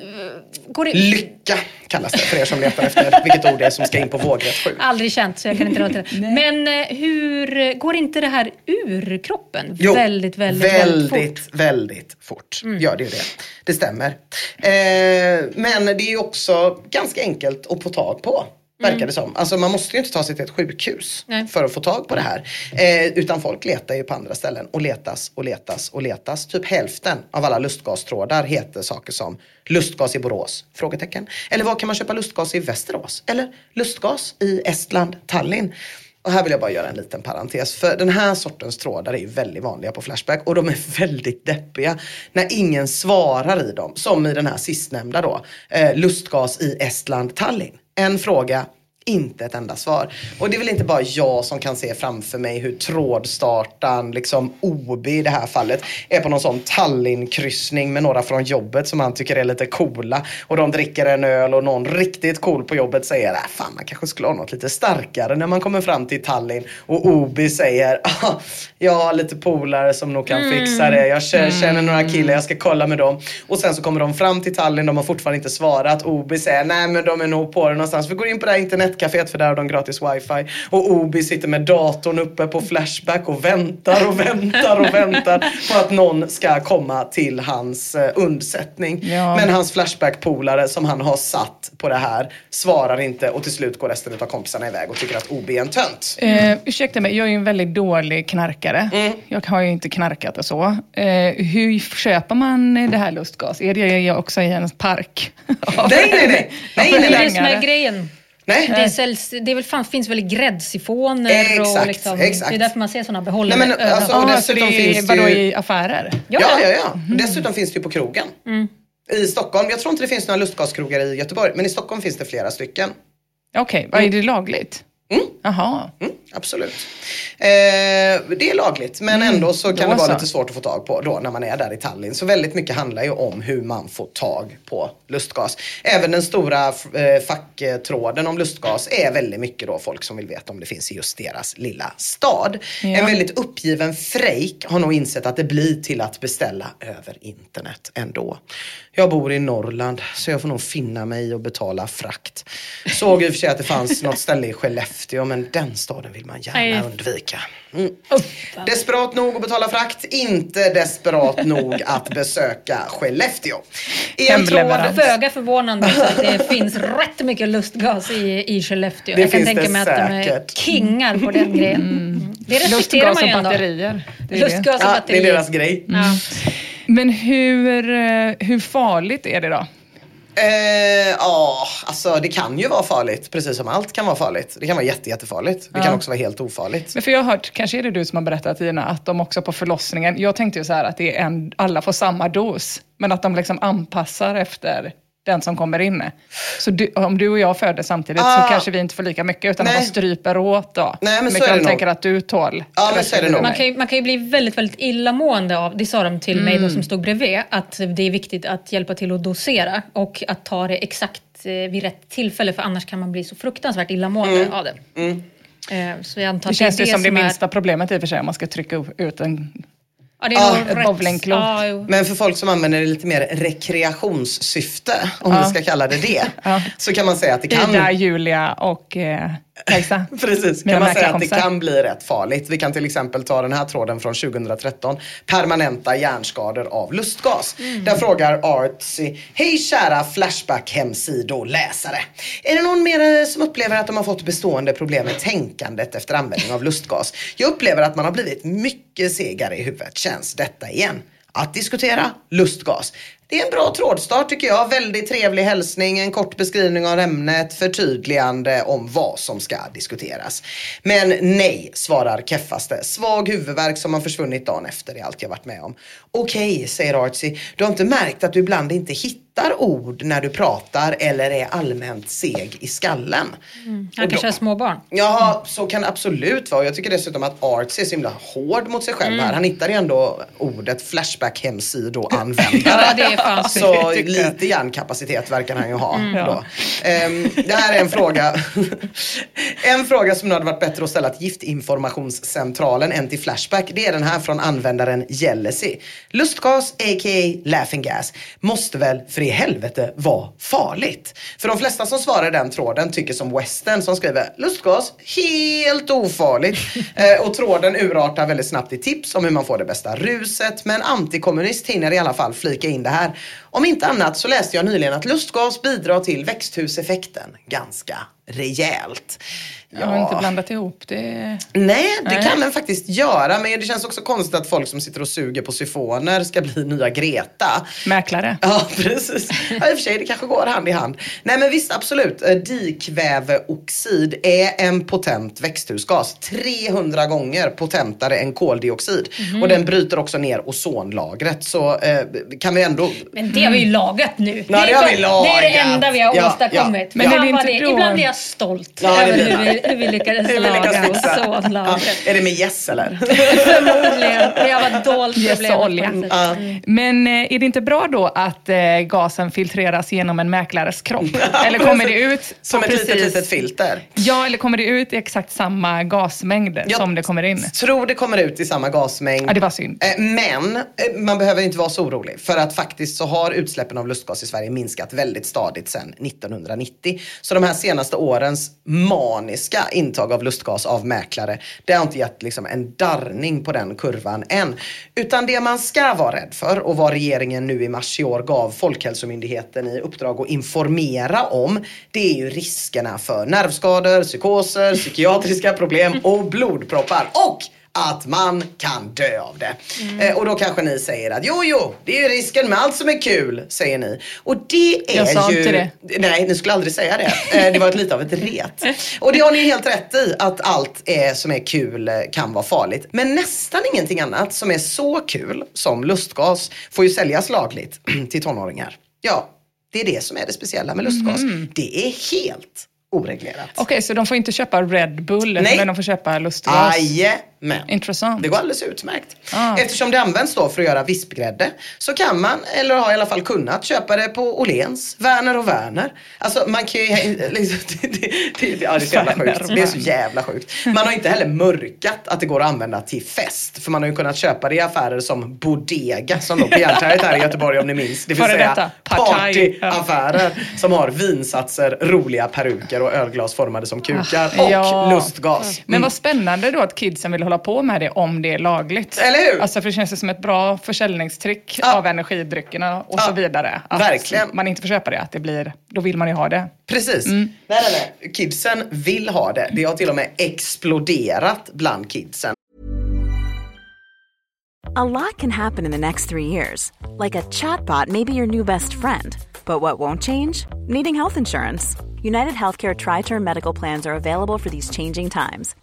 går det... Lycka kallas det för er som letar efter vilket ord det är som ska in på vågrätt 7. Aldrig känt så jag kan inte relatera. Men eh, hur går inte det här ur kroppen Jo, väldigt, väldigt, väldigt, väldigt, fort? väldigt fort. Gör det ju det. Det stämmer. Eh, men det är ju också ganska enkelt att få tag på. Verkar det som. Alltså man måste ju inte ta sig till ett sjukhus Nej. för att få tag på det här. Eh, utan folk letar ju på andra ställen och letas och letas och letas. Typ hälften av alla lustgastrådar heter saker som lustgas i Borås? Frågetecken. Eller var kan man köpa lustgas i Västerås? Eller lustgas i Estland, Tallinn? Och här vill jag bara göra en liten parentes. För den här sortens trådar är ju väldigt vanliga på Flashback och de är [LAUGHS] väldigt deppiga när ingen svarar i dem. Som i den här sistnämnda då. Eh, lustgas i Estland, Tallinn. En fråga, inte ett enda svar. Och det är väl inte bara jag som kan se framför mig hur trådstartan, liksom OB i det här fallet, är på någon sån Tallinn-kryssning med några från jobbet som han tycker är lite coola. Och de dricker en öl och någon riktigt cool på jobbet säger, äh, fan man kanske skulle ha något lite starkare när man kommer fram till Tallinn. Och OB säger, [LAUGHS] ah, jag har lite polare som nog kan fixa det. Jag känner några killar, jag ska kolla med dem. Och sen så kommer de fram till Tallinn, de har fortfarande inte svarat. OB säger, nej men de är nog på det någonstans. Vi går in på det här internet internetcaféet för där har de gratis wifi. Och Obi sitter med datorn uppe på Flashback och väntar och väntar och väntar [LAUGHS] på att någon ska komma till hans eh, undsättning. Ja. Men hans Flashback-polare som han har satt på det här svarar inte och till slut går resten av kompisarna iväg och tycker att Obi är en tönt. Eh, ursäkta mig, jag är ju en väldigt dålig knarkare. Mm. Jag har ju inte knarkat och så. Eh, hur köper man det här lustgas? Är det också i en park? [LAUGHS] Nej, nej, nej. [LAUGHS] nej, Det nej, är nej. det som är grejen. nej. Det, säljs, det är väl, fan, finns väl i gräddsifoner Exakt, och liksom, exakt. det är därför man ser sådana behållare Nej, men, alltså, och Ah, så dessutom det finns är det vadå ju- i affärer? Ja, ja, ja. Dessutom finns det ju på krogen. I Stockholm. Jag tror inte det finns några lustgaskrogar i Göteborg, men i Stockholm finns det flera stycken. Okej, vad är det lagligt? Jaha. Mm, absolut. Eh, det är lagligt, men ändå så kan då det vara så. lite svårt att få tag på då när man är där i Tallinn. Så väldigt mycket handlar ju om hur man får tag på lustgas. Även den stora eh, facktråden om lustgas är väldigt mycket då folk som vill veta om det finns i just deras lilla stad. En väldigt uppgiven Freik har nog insett att det blir till att beställa över internet ändå. Jag bor i Norrland så jag får nog finna mig att betala frakt. Såg i och för sig att det fanns något ställe i Skellefteå men den staden vill man gärna Nej. undvika. Mm. Desperat nog att betala frakt, inte desperat [LAUGHS] nog att besöka Skellefteå. I en tråd- Föga förvånande att det finns rätt mycket lustgas i, i Skellefteå. Det jag kan tänka det mig att de är kingar på den grejen. Mm. Det respekterar Lustgas man och ju ändå. batterier. Det är det. Lustgas och Ja, det är batterier. deras grej. Ja. Men hur, eh, hur farligt är det då? Eh, Ja, alltså det kan ju vara farligt. Precis som allt kan vara farligt. Det kan vara jätte, jättefarligt. Det kan också vara helt ofarligt. Men för jag har hört, kanske är det du som har berättat Tina, att de också på förlossningen, jag tänkte ju så här att det är en, alla får samma dos, men att de liksom anpassar efter den som kommer in. Så du, om du och jag föder samtidigt Ah. så kanske vi inte får lika mycket, utan Nej. bara stryper åt då. Nej, men Hur så mycket är det tänker att du tål. Ja, men så är det nog. Man kan, ju, man kan ju bli väldigt, väldigt illamående av, det sa de till mig Mm. då som stod bredvid, att det är viktigt att hjälpa till att dosera och att ta det exakt eh, vid rätt tillfälle för annars kan man bli så fruktansvärt illamående Mm. av det. Eh, Så jag antar Det känns det ju som det är- minsta problemet i och för sig, om man ska trycka ut en... Ja, det är nog ett rätt. bowlingklot. Ja. Men för folk som använder det lite mer rekreationssyfte, om vi ska kalla det det, så kan man säga att det kan... Ida, Julia och eh, Kajsa. [LAUGHS] Precis, Mina kan man säga att det kan bli rätt farligt. Vi kan till exempel ta den här tråden från 2013. Permanenta hjärnskador av lustgas. Där frågar Artsy, hej kära Flashback-hemsidoläsare. Är det någon mer som upplever att de har fått bestående problem med tänkandet efter användning av lustgas? Jag upplever att man har blivit mycket segare i huvudet. Känns detta igen? Att diskutera lustgas. Det är en bra trådstart tycker jag. Väldigt trevlig hälsning, en kort beskrivning av ämnet, förtydligande om vad som ska diskuteras. Men nej, svarar keffaste. Svag huvudvärk som har försvunnit dagen efter är allt jag varit med om. Okej, säger Artsy. Du har inte märkt att du ibland inte hittar ord när du pratar eller är allmänt seg i skallen? Han Och kanske är småbarn. Ja, så kan det absolut vara. Jag tycker dessutom att Arts är så himla hård mot sig själv här. Han hittar ju ändå ordet flashback hemsidoanvändare. [LAUGHS] Ja, det är fan så lite hjärnkapacitet verkar han ju ha. Då. Ehm, det här är en fråga [LAUGHS] En fråga som nu hade varit bättre att ställa till Giftinformationscentralen än till Flashback. Det är den här från användaren Jealousy. Lustgas, a.k.a. laughing gas, måste väl för i helvete vara farligt? För de flesta som svarar den tråden tycker som Western som skriver lustgas, helt ofarligt. [LAUGHS] eh, och tråden urartar väldigt snabbt i tips om hur man får det bästa ruset. Men antikommunist hinner i alla fall flika in det här. Om inte annat så läste jag nyligen att lustgas bidrar till växthuseffekten ganska rejält. Jag har inte blandat ihop det. Nej, det Nej. kan den faktiskt göra. Men det känns också konstigt att folk som sitter och suger på syfoner ska bli nya Greta. Mäklare. [LAUGHS] Ja, precis. Ja, I och för sig, det kanske går hand i hand. Nej, men visst, absolut. Eh, Dikväveoxid är en potent växthusgas. 300 gånger potentare än koldioxid. Och den bryter också ner ozonlagret. Så eh, kan vi ändå... Men det har vi ju lagat nu. Ja, det är har vi Det är det lagat. enda vi har Ja, åstadkommit. ja. Men är det inte då- Ibland är jag stolt Ja, det över blir hur vi, hur vi lyckades Hur vi laga fixa. Ja, ozonlagret. är det med gäss eller? Förmodligen. Vi har varit dolt Yes, sätt. Ja. Men eh, är det inte bra då att eh, gasen filtreras genom en mäklares kropp? [LAUGHS] Eller kommer det ut Som ett litet, precis- litet filter. Ja, eller kommer det ut i exakt samma gasmängd Jag som det kommer in? tror det kommer ut i samma gasmängd. Ja, det var synd. Eh, Men man behöver inte vara så orolig. För att faktiskt så har utsläppen av lustgas i Sverige minskat väldigt stadigt sedan 1990. Så de här senaste årens maniska intag av lustgas av mäklare, det har inte gett liksom en darrning på den kurvan än. Utan det man ska vara rädd för och vad regeringen nu i mars i år gav Folkhälsomyndigheten i uppdrag att informera om, det är ju riskerna för nervskador, psykoser, psykiatriska problem och blodproppar. Och att man kan dö av det. Mm. Eh, och då kanske ni säger att jo, jo, det är ju risken med allt som är kul, säger ni. Och det är Jag sa ju... inte det. Nej, ni skulle aldrig säga det. Eh, det var ett lite av ett ret. Och det har ni ju helt rätt i, att allt är, som är kul eh, kan vara farligt. Men nästan ingenting annat som är så kul som lustgas får ju säljas lagligt [CLEARS THROAT] till tonåringar. Ja, det är det som är det speciella med lustgas. Mm. Det är helt oreglerat. Okej, så de får inte köpa Red Bull, Nej. men de får köpa lustgas? Jajamän. Intressant. Det går alldeles utmärkt. Ah. Eftersom det används då för att göra vispgrädde så kan man, eller har i alla fall kunnat, köpa det på Åhléns, Werner och Werner. Alltså man kan ju, liksom, [LAUGHS] det, det, det, ja, det är så jävla sjukt. och Det är så jävla sjukt. Man har inte heller mörkat att det går att använda till fest. För man har ju kunnat köpa det i affärer som Bodega som låg på Järnträdet här i Göteborg om ni minns. Det vill Före säga partyaffärer som har vinsatser, roliga peruker och ölglas formade som kukar och Ah, Ja. lustgas. Men vad spännande då att kidsen vill hålla på med det om det är lagligt. Eller hur? Alltså för det känns som ett bra försäljningstrick Ja. av energidryckerna och Ja, så vidare. Att verkligen. man inte får köpa det, att det blir, då vill man ju ha det. Precis. Mm. Nej, nej, nej. Kidsen vill ha det. Det har till och med exploderat bland kidsen. A lot can happen in the next three years. Like a chatbot may be your new best friend. But what won't change? Needing health insurance. United Healthcare Tri Term Medical Plans are available for these changing times.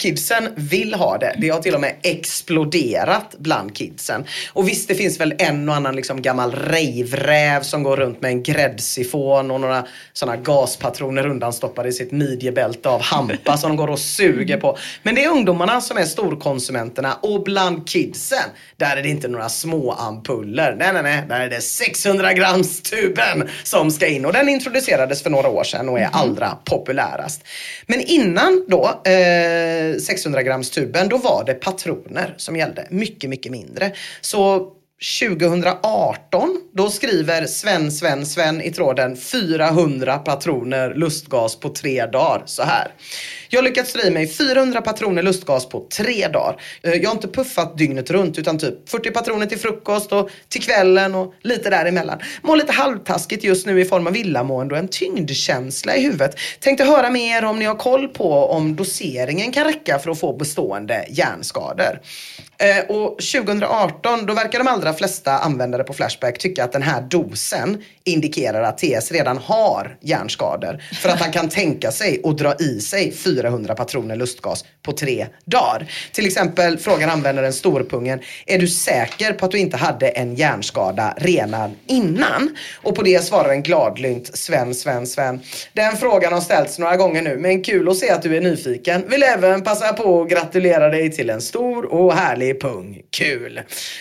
Kidsen vill ha det. Det har till och med exploderat bland kidsen. Och visst, det finns väl en och annan liksom gammal rejvräv som går runt med en gräddsifon och några sådana gaspatroner undanstoppade i sitt midjebälte av hampa som de går och suger på. Men det är ungdomarna som är storkonsumenterna och bland kidsen, där är det inte några små ampuller. Nej, nej, nej. Där är det 600 grams tuben som ska in och den introducerades för några år sedan och är allra populärast. Men innan då, eh, 600 grams tuben, då var det patroner som gällde. Mycket, mycket mindre. Så 2018, då skriver Sven, Sven, Sven i tråden 400 patroner lustgas på tre dagar så här. Jag har lyckats dra i mig 400 patroner lustgas på tre dagar. Eh, jag har inte puffat dygnet runt utan typ 40 patroner till frukost och till kvällen och lite däremellan. Mår lite halvtaskigt just nu i form av illamående och en tyngdkänsla i huvudet. Tänkte höra med er om ni har koll på om doseringen kan räcka för att få bestående hjärnskador. Eh, och 2018 då verkar de allra flesta användare på Flashback tycka att den här dosen indikerar att TS redan har hjärnskador. För att han kan tänka sig att dra i sig 400 patroner lustgas på tre dagar. Till exempel frågar användaren Storpungen, är du säker på att du inte hade en hjärnskada redan innan? Och på det svarar en gladlynt Sven, Sven, Sven. Den frågan har ställts några gånger nu, men kul att se att du är nyfiken. Vill även passa på att gratulera dig till en stor och härlig härlig pung, kul.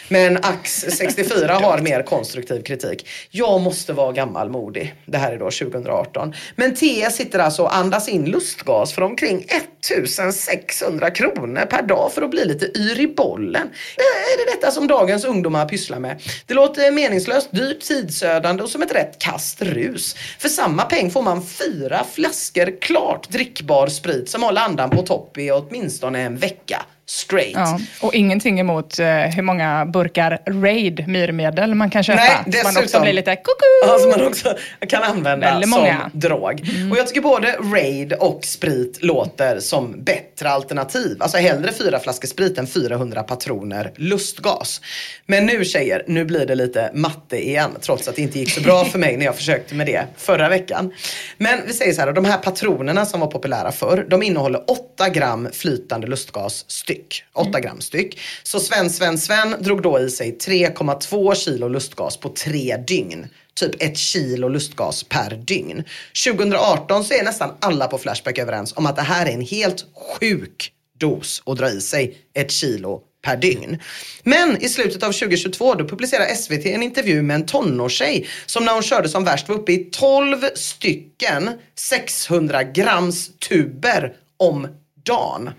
Men Ax64 [LAUGHS] har mer konstruktiv kritik. Jag måste vara gammalmodig. Det här är då 2018. Men TS sitter alltså och andas in lustgas för omkring 1600 kronor per dag för att bli lite yr i bollen. Det är det detta som dagens ungdomar pysslar med. Det låter meningslöst, dyrt, tidsödande och som ett rätt kast rus. För samma peng får man fyra flaskor klart drickbar sprit som håller andan på topp i åtminstone en vecka straight. Ja, och ingenting emot eh, hur många burkar Raid myrmedel man kan köpa. Nej, så man dessutom- också blir lite koko. Som man också kan använda som drog. Och jag tycker både Raid och sprit låter som bättre alternativ. Alltså hellre fyra flaskor sprit än 400 patroner lustgas. Men nu tjejer, nu blir det lite matte igen. Trots att det inte gick så bra för mig när jag försökte med det förra veckan. Men vi säger så här, de här patronerna som var populära förr, de innehåller 8 gram flytande lustgas styck. 8 gram styck. Så Sven, Sven, Sven drog då i sig 3,2 kilo lustgas på tre dygn typ ett kilo lustgas per dygn. 2018 så är nästan alla på Flashback överens om att det här är en helt sjuk dos att dra i sig ett kilo per dygn. Men i slutet av 2022 då publicerar SVT en intervju med en tonårstjej som när hon körde som värst var uppe i 12 stycken 600 grams tuber om dagen.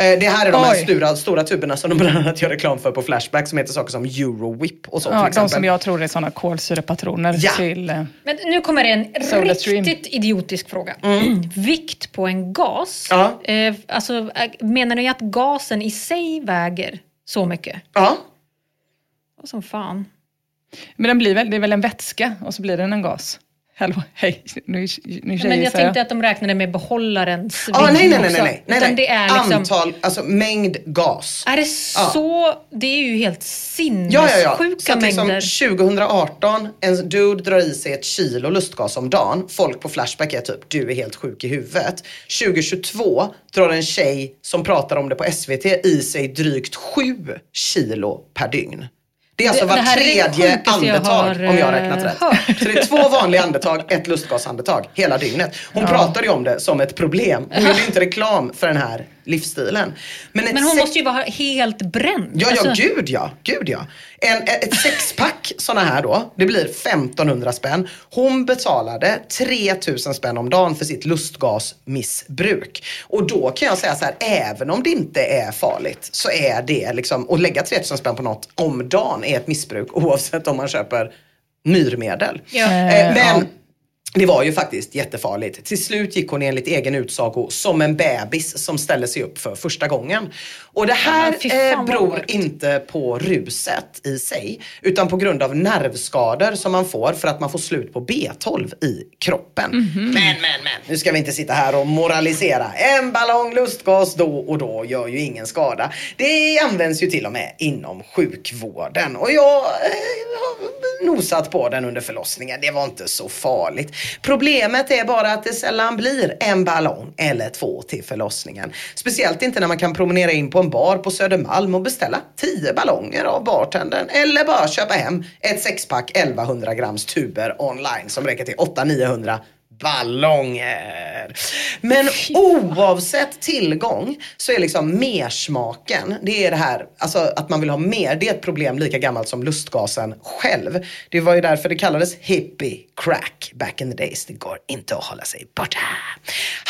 Eh, Det här är de här stora, stora tuberna som de bland annat gör reklam för på Flashback som heter saker som Eurowhip och så till Ja, de exempel. som jag tror är sådana kolsyrepatroner Ja. till... eh, Men nu kommer en riktigt idiotisk fråga. Vikt på en gas. Mm. Ja. Eh, alltså, eh, menar ni att gasen i sig väger så mycket? Ja. Vad som fan. Men den blir väl, det är väl en vätska och så blir den en gas. Hallå, hej, nu, nu Ja, men jag tänkte att de räknade med behållarens Ah, nej, nej, nej, nej, nej, nej, nej. det är liksom... Antal, alltså mängd gas. Är det Ja. så? Det är ju helt Ja, ja, ja. sinnessjuka Så liksom mängder. 2018, en dude drar i sig ett kilo lustgas om dagen. Folk på Flashback är typ, du är helt sjuk i huvudet. 2022 drar en tjej som pratar om det på SVT i sig drygt 7 kilo per dygn. Det är alltså Det- var tredje sjukaste jag andetag har, om jag har eh, räknat rätt. hört. Så det är två vanliga andetag, ett lustgasandetag hela dygnet. Hon pratar ju om det som ett problem. Hon gjorde inte reklam för den här livsstilen. ett Men hon måste ju vara helt bränd. Ja, ja, Alltså, gud ja. Gud ja. En, ett sexpack såna här då, det blir 1500 spänn. Hon betalade 3000 spänn om dagen för sitt lustgasmissbruk. Och då kan jag säga så här, även om det inte är farligt så är det liksom, att lägga 3000 spänn på något om dagen är ett missbruk oavsett om man köper myrmedel. Ja. Eh, men det var ju faktiskt jättefarligt. Till slut gick hon enligt egen utsago som en bebis som ställer sig upp för första gången. Och det här Ja, eh, beror inte på ruset i sig utan på grund av nervskador som man får för att man får slut på B12 i kroppen. Men, men, men. Nu ska vi inte sitta här och moralisera. En ballong lustgas då och då gör ju ingen skada. Det används ju till och med inom sjukvården och jag eh, nosat på den under förlossningen. Det var inte så farligt. Problemet är bara att det sällan blir en ballong eller två till förlossningen. Speciellt inte när man kan promenera in på en bar på Södermalm och beställa tio ballonger av bartendern. Eller bara köpa hem ett sexpack 1100 grams tuber online som räcker till 800-900 ballonger. Men oavsett tillgång så är liksom mersmaken, det är det här, alltså att man vill ha mer, det är ett problem lika gammalt som lustgasen själv. Det var ju därför det kallades hippie crack back in the days. Det går inte att hålla sig borta.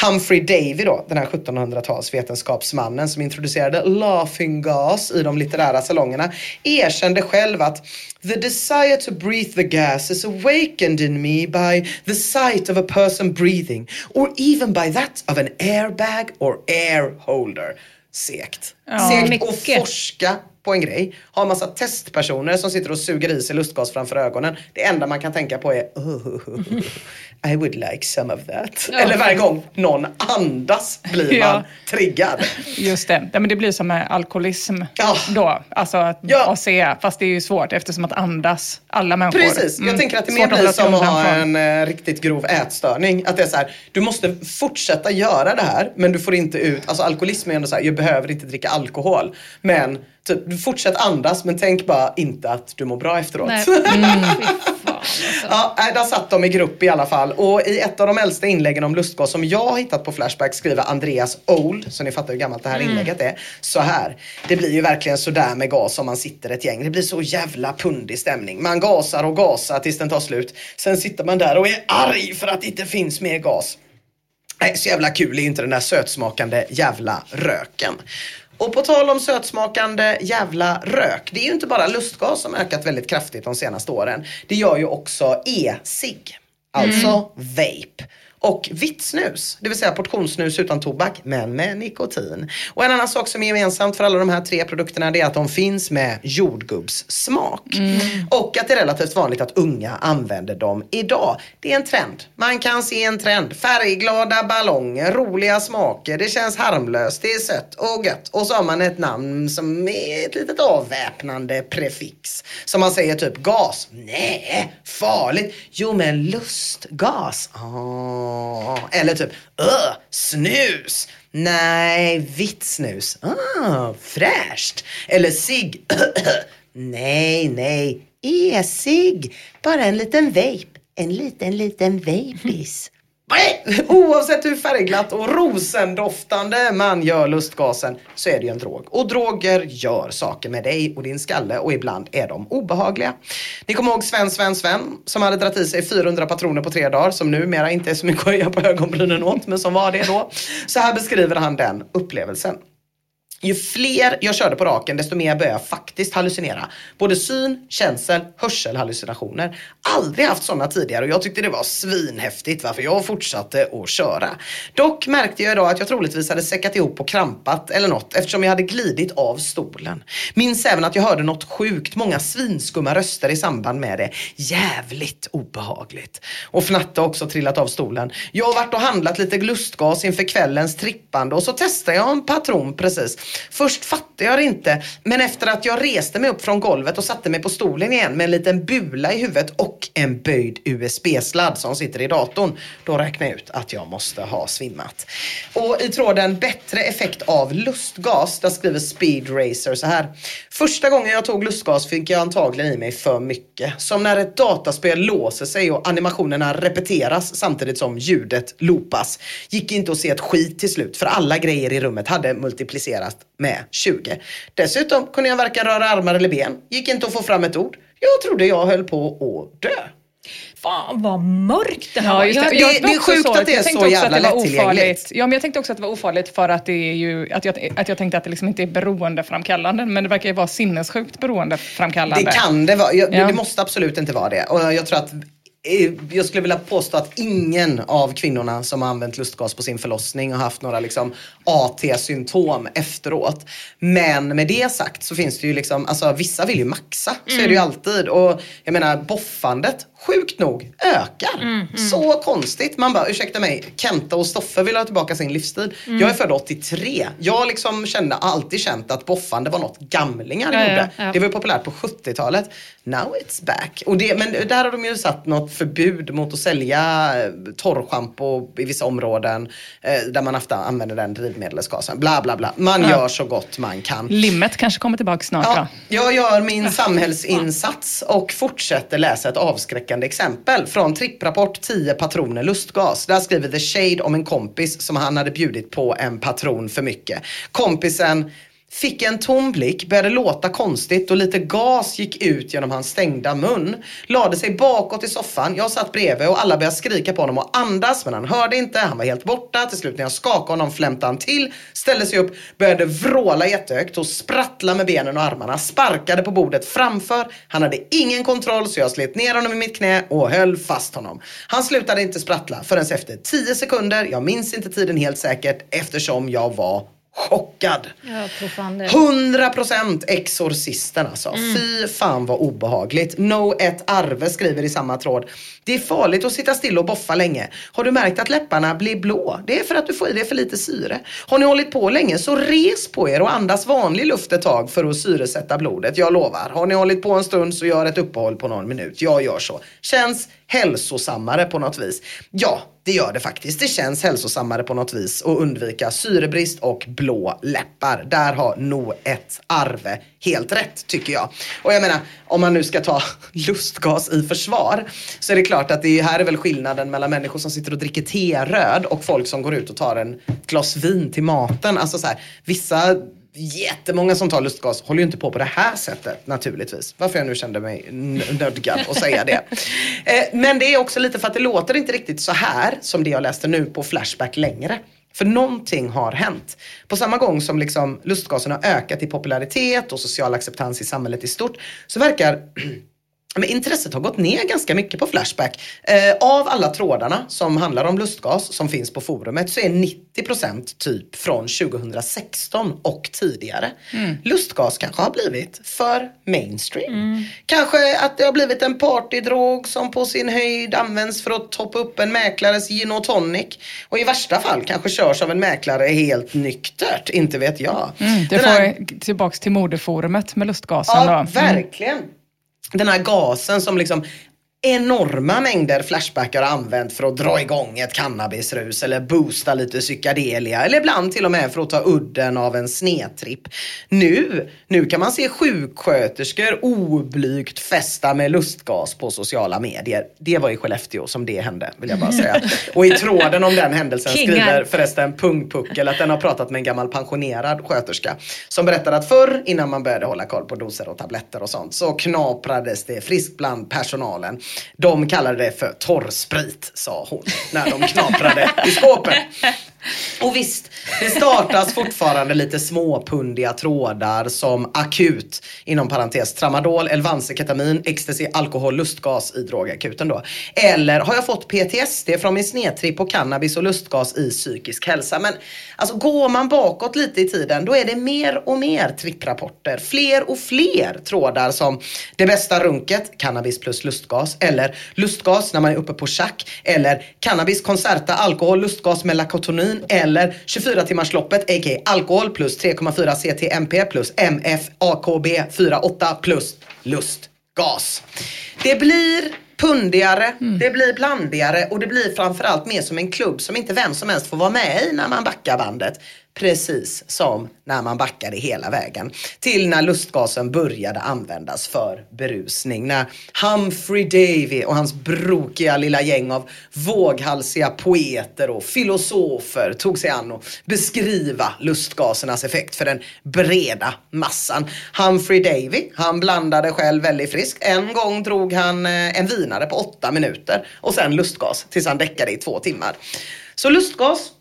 Humphrey Davy då, den här 1700-tals vetenskapsmannen som introducerade laughing gas i de litterära salongerna, erkände själv att The desire to breathe the gas is awakened in me by the sight of a person breathing or even by that of an airbag or air holder. Segt. Segt att forska på en grej. Ha en massa testpersoner som sitter och suger i sig lustgas framför ögonen. Det enda man kan tänka på är [LAUGHS] I would like some of that. Eller varje gång någon andas blir man Ja. triggad. Just det. Ja, men det blir som med alkoholism Ja. då. Alltså att, Ja. se, fast det är ju svårt eftersom att andas, alla människor. Precis, jag Mm. tänker att det Svårt mer blir som att ha en eh, riktigt grov ätstörning. Att det är så här, du måste fortsätta göra det här men du får inte ut, alltså alkoholism är ändå så här, jag behöver inte dricka alkohol. Men typ, du fortsätter andas men tänk bara inte att du mår bra efteråt. Nej. Mm. [LAUGHS] Ja, där satt de i grupp i alla fall. Och i ett av de äldsta inläggen om lustgas som jag har hittat på Flashback skriver Andreas Old, så ni fattar hur gammalt det här inlägget är, så här. Det blir ju verkligen sådär med gas om man sitter ett gäng. Det blir så jävla pundig stämning. Man gasar och gasar tills den tar slut. Sen sitter man där och är arg för att det inte finns mer gas. Nej, så jävla kul är inte den där sötsmakande jävla röken. Och på tal om sötsmakande jävla rök. Det är ju inte bara lustgas som ökat väldigt kraftigt de senaste åren. Det gör ju också e-cigg. Alltså vape. Och vitt snus, det vill säga portionssnus utan tobak men med nikotin. Och en annan sak som är gemensamt för alla de här tre produkterna det är att de finns med jordgubbssmak. Och att det är relativt vanligt att unga använder dem idag. Det är en trend. Man kan se en trend. Färgglada ballonger, roliga smaker, det känns harmlöst, det är sött och gött. Och så har man ett namn som är ett litet avväpnande prefix. Som man säger typ gas. Nej, farligt. Jo men lustgas. Ah. Eller typ öh, snus. Nej, vitt snus. Ah, fräscht. Eller cigg. [CLEARS THROAT] nej, nej. E-cigg. Bara en liten vape. En liten, liten vapis. Oavsett hur färgglatt och rosendoftande man gör lustgasen så är det ju en drog. Och droger gör saker med dig och din skalle och ibland är de obehagliga. Ni kommer ihåg Sven, Sven, Sven som hade dragit i sig 400 patroner på tre dagar som numera inte är så mycket att höja på ögonbrynen åt men som var det då. Så här beskriver han den upplevelsen. Ju fler jag körde på raken desto mer började jag faktiskt hallucinera. Både syn, känsel, hörselhallucinationer. Aldrig haft sådana tidigare och jag tyckte det var svinhäftigt varför jag fortsatte att köra. Dock märkte jag idag att jag troligtvis hade säckat ihop och krampat eller något eftersom jag hade glidit av stolen. Minns även att jag hörde något sjukt, många svinskumma röster i samband med det. Jävligt obehagligt. Och Fnatte har också trillat av stolen. Jag har varit och handlat lite lustgas inför kvällens trippande och så testade jag en patron precis. Först fattade jag det inte, men efter att jag reste mig upp från golvet och satte mig på stolen igen med en liten bula i huvudet och en böjd USB-sladd som sitter i datorn, då räknade jag ut att jag måste ha svimmat. Och i tråden bättre effekt av lustgas, där skriver Speed Racer så här. Första gången jag tog lustgas fick jag antagligen i mig för mycket. Som när ett dataspel låser sig och animationerna repeteras samtidigt som ljudet loopas. Gick inte att se ett skit till slut för alla grejer i rummet hade multiplicerats multiplicerat med 20. Dessutom kunde jag varken röra armar eller ben. Gick inte att få fram ett ord. Jag trodde jag höll på att dö. Fan vad mörkt det här Ja, var. just det. Jag- det- det är sjukt så att det är jag så tänkte också jävla att det var lättillgängligt. ofarligt. Ja, men jag tänkte också att det var ofarligt för att det är ju, att jag, att jag tänkte att det liksom inte är beroendeframkallande. Men det verkar ju vara sinnessjukt beroendeframkallande. Det kan det vara. Jag, Ja. Det måste absolut inte vara det. Och jag tror att jag skulle vilja påstå att ingen av kvinnorna som har använt lustgas på sin förlossning har haft några liksom AT-symptom efteråt. Men med det sagt så finns det ju liksom, alltså vissa vill ju maxa. Så är det ju alltid. Och jag menar boffandet, sjukt nog, ökar. Så konstigt. Man bara, ursäkta mig, Kenta och Stoffe vill ha tillbaka sin livsstil. Jag är född 83. Jag liksom kände, har alltid känt att boffande var något gamlingar Ja, ja, gjorde. ja. Det var ju populärt på 70-talet. Now it's back. Och det, men där har de ju satt något förbud mot att sälja eh, torrschampo i vissa områden eh, där man ofta använder den drivmedelsgasen. Bla bla bla. Man gör så gott man kan. Limmet kanske kommer tillbaka snart Ja, va? jag gör min samhällsinsats och fortsätter läsa ett avskräckande exempel från tripprapport 10 patroner lustgas. Där skriver The Shade om en kompis som han hade bjudit på en patron för mycket. Kompisen Fick en tom blick, började låta konstigt och lite gas gick ut genom hans stängda mun. Lade sig bakåt i soffan, jag satt bredvid och alla började skrika på honom och andas men han hörde inte, han var helt borta. Till slut när jag skakade honom flämtade han till, ställde sig upp, började vråla jättehögt och sprattla med benen och armarna. Sparkade på bordet framför. Han hade ingen kontroll så jag slet ner honom i mitt knä och höll fast honom. Han slutade inte sprattla förrän efter 10 sekunder, jag minns inte tiden helt säkert eftersom jag var chockad. Det. 100% Exorcisten alltså. Mm. Fy fan vad obehagligt. No ett Arve skriver i samma tråd. Det är farligt att sitta still och boffa länge. Har du märkt att läpparna blir blå? Det är för att du får i dig för lite syre. Har ni hållit på länge så res på er och andas vanlig luft ett tag för att syresätta blodet. Jag lovar. Har ni hållit på en stund så gör ett uppehåll på någon minut. Jag gör så. Känns hälsosammare på något vis. Ja, det gör det faktiskt. Det känns hälsosammare på något vis att undvika syrebrist och blå läppar. Där har nog ett Arve helt rätt tycker jag. Och jag menar, om man nu ska ta [LAUGHS] lustgas i försvar så är det klart att det här är väl skillnaden mellan människor som sitter och dricker te-röd och folk som går ut och tar en glas vin till maten. Alltså så här, vissa jättemånga som tar lustgas håller ju inte på på det här sättet naturligtvis. Varför jag nu kände mig nödgad att säga det. [LAUGHS] Eh, men det är också lite för att det låter inte riktigt så här som det jag läste nu på Flashback längre. För någonting har hänt. På samma gång som liksom lustgasen har ökat i popularitet och social acceptans i samhället i stort så verkar [CLEARS THROAT] men intresset har gått ner ganska mycket på Flashback. Eh, av alla trådarna som handlar om lustgas som finns på forumet så är 90% typ från 2016 och tidigare. Mm. Lustgas kanske har blivit för mainstream. Mm. Kanske att det har blivit en partydrog som på sin höjd används för att toppa upp en mäklares gin och tonic. Och i värsta fall kanske körs av en mäklare helt nyktert, inte vet jag. Mm, det får här... tillbaks till modeforumet med lustgasen ja, då. Mm. verkligen den här gasen som liksom enorma mängder flashbackar har använt för att dra igång ett cannabisrus eller boosta lite psykedelia eller ibland till och med för att ta udden av en snedtripp. Nu, nu kan man se sjuksköterskor oblygt festa med lustgas på sociala medier. Det var i Skellefteå som det hände, vill jag bara säga. [LAUGHS] Och i tråden om den händelsen skriver förresten Pungpuckel att den har pratat med en gammal pensionerad sköterska som berättade att förr, innan man började hålla koll på doser och tabletter och sånt, så knaprades det friskt bland personalen. De kallade det för torrsprit, sa hon, när de knaprade i skåpen. [LAUGHS] Och visst, det startas fortfarande lite småpundiga trådar som akut, inom parentes, tramadol, Elvanse, ketamin, ecstasy, alkohol, lustgas i drogakuten då. Eller har jag fått PTSD från min snedtripp på cannabis och lustgas i psykisk hälsa? Men alltså går man bakåt lite i tiden, då är det mer och mer tripprapporter. Fler och fler trådar som det bästa runket, cannabis plus lustgas, eller lustgas när man är uppe på schack, eller cannabis, concerta, alkohol, lustgas med koffein eller 24-timmarsloppet, a.k.a. alkohol plus 3,4 CTMP plus MF AKB 48 plus lustgas. Det blir pundigare, mm. det blir blandigare och det blir framförallt mer som en klubb som inte vem som helst får vara med i när man backar bandet. Precis som när man backade hela vägen. Till när lustgasen började användas för berusning. När Humphrey Davy och hans brokiga lilla gäng av våghalsiga poeter och filosofer tog sig an att beskriva lustgasernas effekt för den breda massan. Humphrey Davy, han blandade själv väldigt friskt. En gång drog han eh, en vinare på åtta minuter och sen lustgas tills han däckade i två timmar. Så lustgas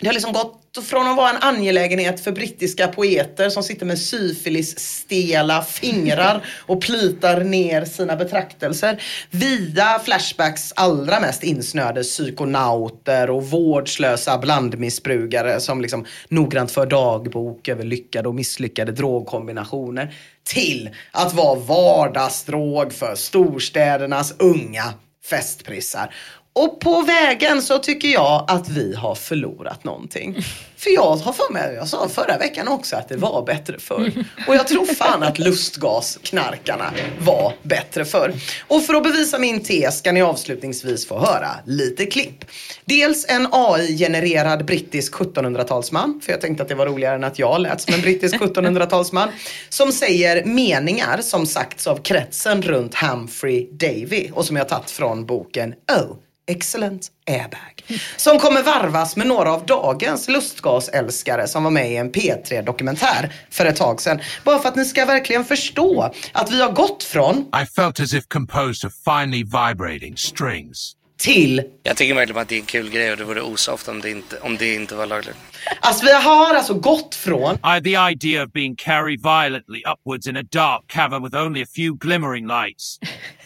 det har liksom gått från att vara en angelägenhet för brittiska poeter som sitter med syfilis-stela fingrar [LAUGHS] och plitar ner sina betraktelser via Flashbacks allra mest insnöade psykonauter och vårdslösa blandmissbrukare som liksom noggrant för dagbok över lyckade och misslyckade drogkombinationer till att vara vardagsdrog för storstädernas unga festprissar. Och på vägen så tycker jag att vi har förlorat någonting. [LAUGHS] För jag har för mig, jag sa förra veckan också att det var bättre förr. Och jag tror fan att lustgasknarkarna var bättre förr. Och för att bevisa min tes ska ni avslutningsvis få höra lite klipp. Dels en AI-genererad brittisk 1700-talsman, för jag tänkte att det var roligare än att jag lät som en brittisk [LAUGHS] 1700-talsman, som säger meningar som sagts av kretsen runt Humphrey Davy och som jag tagit från boken Oh, Excellent Airbag. Som kommer varvas med några av dagens lustgasälskare som var med i en P3-dokumentär för ett tag sedan. Bara för att ni ska verkligen förstå att vi har gått från I felt as if composed of finely vibrating strings till... Jag tycker verkligen att det är en kul grej och det vore osoft om det inte, om det inte var lagligt. Alltså vi har alltså gått från... I, the idea of being carried violently upwards in a dark cavern with only a few glimmering lights.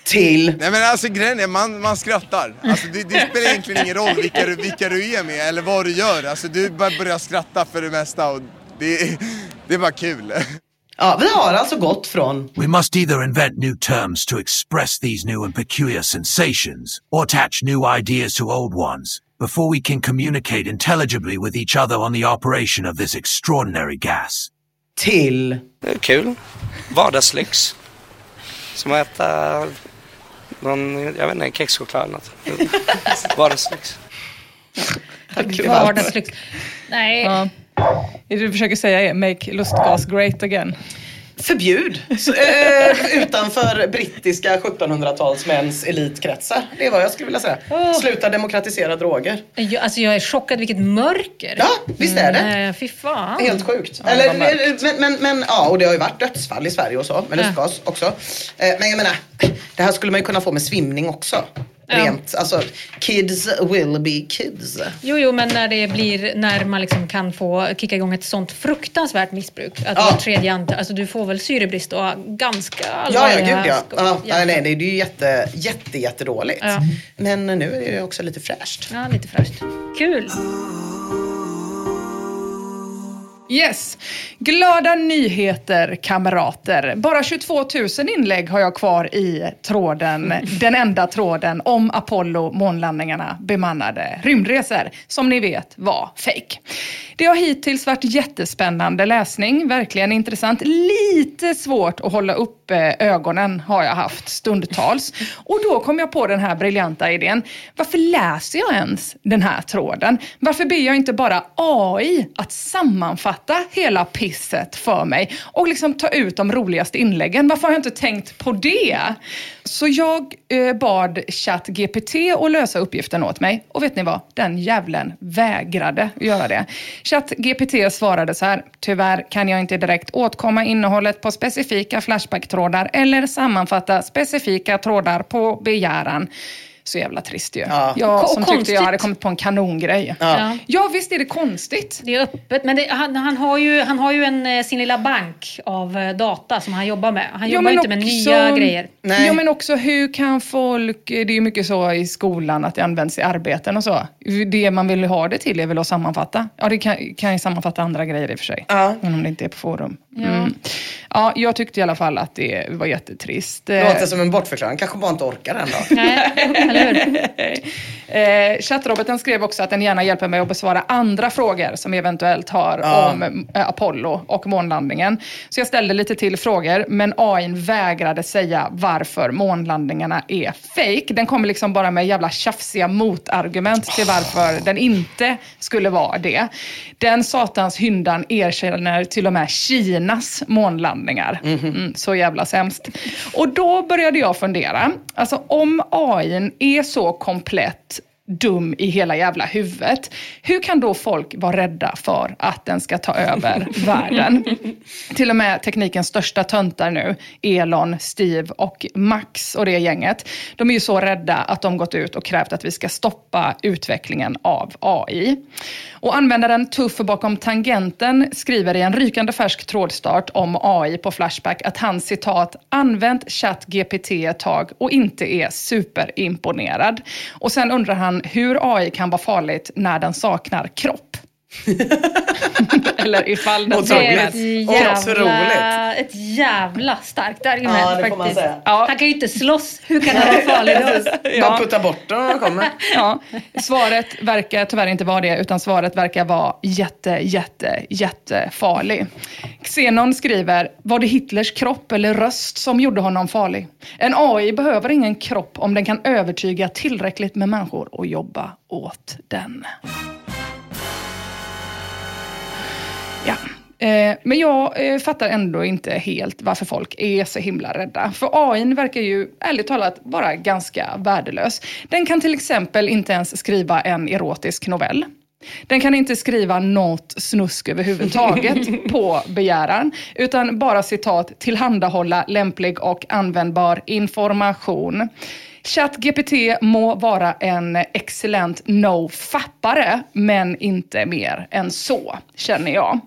Till... Nej men alltså grejen är, man, man skrattar. Alltså det, det spelar egentligen ingen roll vilka du, vilka du är med eller vad du gör. Alltså du bara börjar skratta för det mesta och det, det är bara kul. Ja, vi har alltså gått från... We must either invent new terms to express these new and peculiar sensations, or attach new ideas to old ones, before we can communicate intelligibly with each other on the operation of this extraordinary gas. Till... Det är kul. Vardagslyx. Som att äta någon, jag vet inte, kexchoklad eller något. Vardagslyx. Vardagslyx. Nej. Ja. Det du försöker säga är make lustgas great again. Förbjud! Så, eh, utanför brittiska 1700-talsmäns elitkretsar. Det är vad jag skulle vilja säga. Sluta demokratisera droger. Jag, alltså jag är chockad vilket mörker. Ja, visst är det. Nej, fy fan. Helt sjukt. Ja, Eller, mörkt. men, men, men, ja, och det har ju varit dödsfall i Sverige och så, med Ja. lustgas också. Eh, Men jag menar, det här skulle man ju kunna få med svimning också. Ja. Rent, alltså, kids will be kids. Jo, jo, men när det blir, när man liksom kan få kicka igång ett sånt fruktansvärt missbruk. Att Ja. var tredje ant, alltså du får väl syrebrist och ganska Ja, allvarliga... ja, gud ja. skor. ja nej, nej, det är ju jätte, jätte, jättedåligt. Ja. Men nu är det också lite fräscht. Ja, lite fräscht. Kul! Yes. Glada nyheter kamrater. Bara 22 000 inlägg har jag kvar i tråden, [LAUGHS] den enda tråden om Apollo månlandningarna bemannade rymdresor, som ni vet var fake. Det har hittills varit jättespännande läsning, verkligen intressant. Lite svårt att hålla upp eh, ögonen har jag haft stundtals. Och då kom jag på den här briljanta idén. Varför läser jag ens den här tråden? Varför ber jag inte bara AI att sammanfatta hela pisset för mig och liksom ta ut de roligaste inläggen? Varför har jag inte tänkt på det? Så jag eh, bad ChatGPT att lösa uppgiften åt mig och vet ni vad? Den jävlen vägrade göra det. ChatGPT svarade så här. Tyvärr kan jag inte direkt åtkomma innehållet på specifika Flashback-trådar eller sammanfatta specifika trådar på begäran. Så jävla trist ju. Ja. Jag Ko- som tyckte jag konstigt. hade kommit på en kanongrej. Ja. Ja, visst är det konstigt. Det är öppet, men det, han, han, har ju, han har ju en, eh, sin lilla bank av eh, data som han jobbar med. Han Ja, jobbar ju inte med nya grejer. Ja, men också hur kan folk, det är ju mycket så i skolan att det används i arbeten och så. Det man vill ha det till är väl att sammanfatta. Ja, det kan, kan ju sammanfatta andra grejer i och för sig. Men om det inte är på forum. Ja. Mm. Ja, jag tyckte i alla fall att det var jättetrist. Låter som en bortförklaring. Kanske bara inte orkar en dag. [LAUGHS] Nej, eller hur? [LAUGHS] Eh, chattroboten skrev också att den gärna hjälper mig att besvara andra frågor som eventuellt har Ja. om eh, Apollo och månlandningen. Så jag ställde lite till frågor, men AI vägrade säga varför månlandningarna är fake. Den kommer liksom bara med jävla tjafsiga motargument till varför den inte skulle vara det. Den satans hyndan erkänner till och med Kinas månlandningar. Mm, så jävla sämst. Och då började jag fundera. Alltså om AI är så komplett dum i hela jävla huvudet. Hur kan då folk vara rädda för att den ska ta över [LAUGHS] världen? Till och med teknikens största töntar nu, Elon, Steve och Max och det gänget, de är ju så rädda att de gått ut och krävt att vi ska stoppa utvecklingen av AI. Och användaren Tuff bakom tangenten skriver i en rykande färsk trådstart om AI på Flashback att han citat använt ChatGPT ett tag och inte är superimponerad. Och sen undrar han hur AI kan vara farligt när den saknar kropp. [LAUGHS] Eller ifall den Det är saknar ett jävla, ett jävla starkt argument Ja, det får man faktiskt. säga. Han kan ju inte slåss. Hur kan han vara farlig då? Bara putta bort den när den kommer. [LAUGHS] Ja, svaret verkar tyvärr inte vara det, utan svaret verkar vara jätte, jätte, jättefarlig. Xenon skriver, var det Hitlers kropp eller röst som gjorde honom farlig? En AI behöver ingen kropp om den kan övertyga tillräckligt med människor och jobba åt den. Eh, men jag eh, fattar ändå inte helt varför folk är så himla rädda. För AI verkar ju ärligt talat vara ganska värdelös. Den kan till exempel inte ens skriva en erotisk novell. Den kan inte skriva något snusk överhuvudtaget [LAUGHS] på begäran, utan bara citat tillhandahålla lämplig och användbar information. ChatGPT må vara en excellent no-fappare, men inte mer än så, känner jag.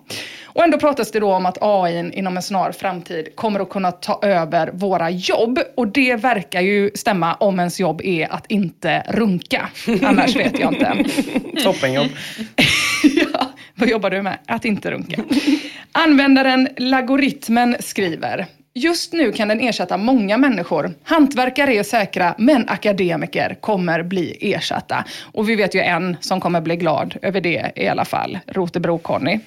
Och ändå pratas det då om att AI inom en snar framtid kommer att kunna ta över våra jobb. Och det verkar ju stämma om ens jobb är att inte runka. Annars vet jag inte. [LAUGHS] Toppenjobb. [LAUGHS] ja, vad jobbar du med? Att inte runka. Användaren Lagoritmen skriver Just nu kan den ersätta många människor. Hantverkare är säkra, men akademiker kommer bli ersatta. Och vi vet ju en som kommer bli glad över det i alla fall, Rotebro-Conny.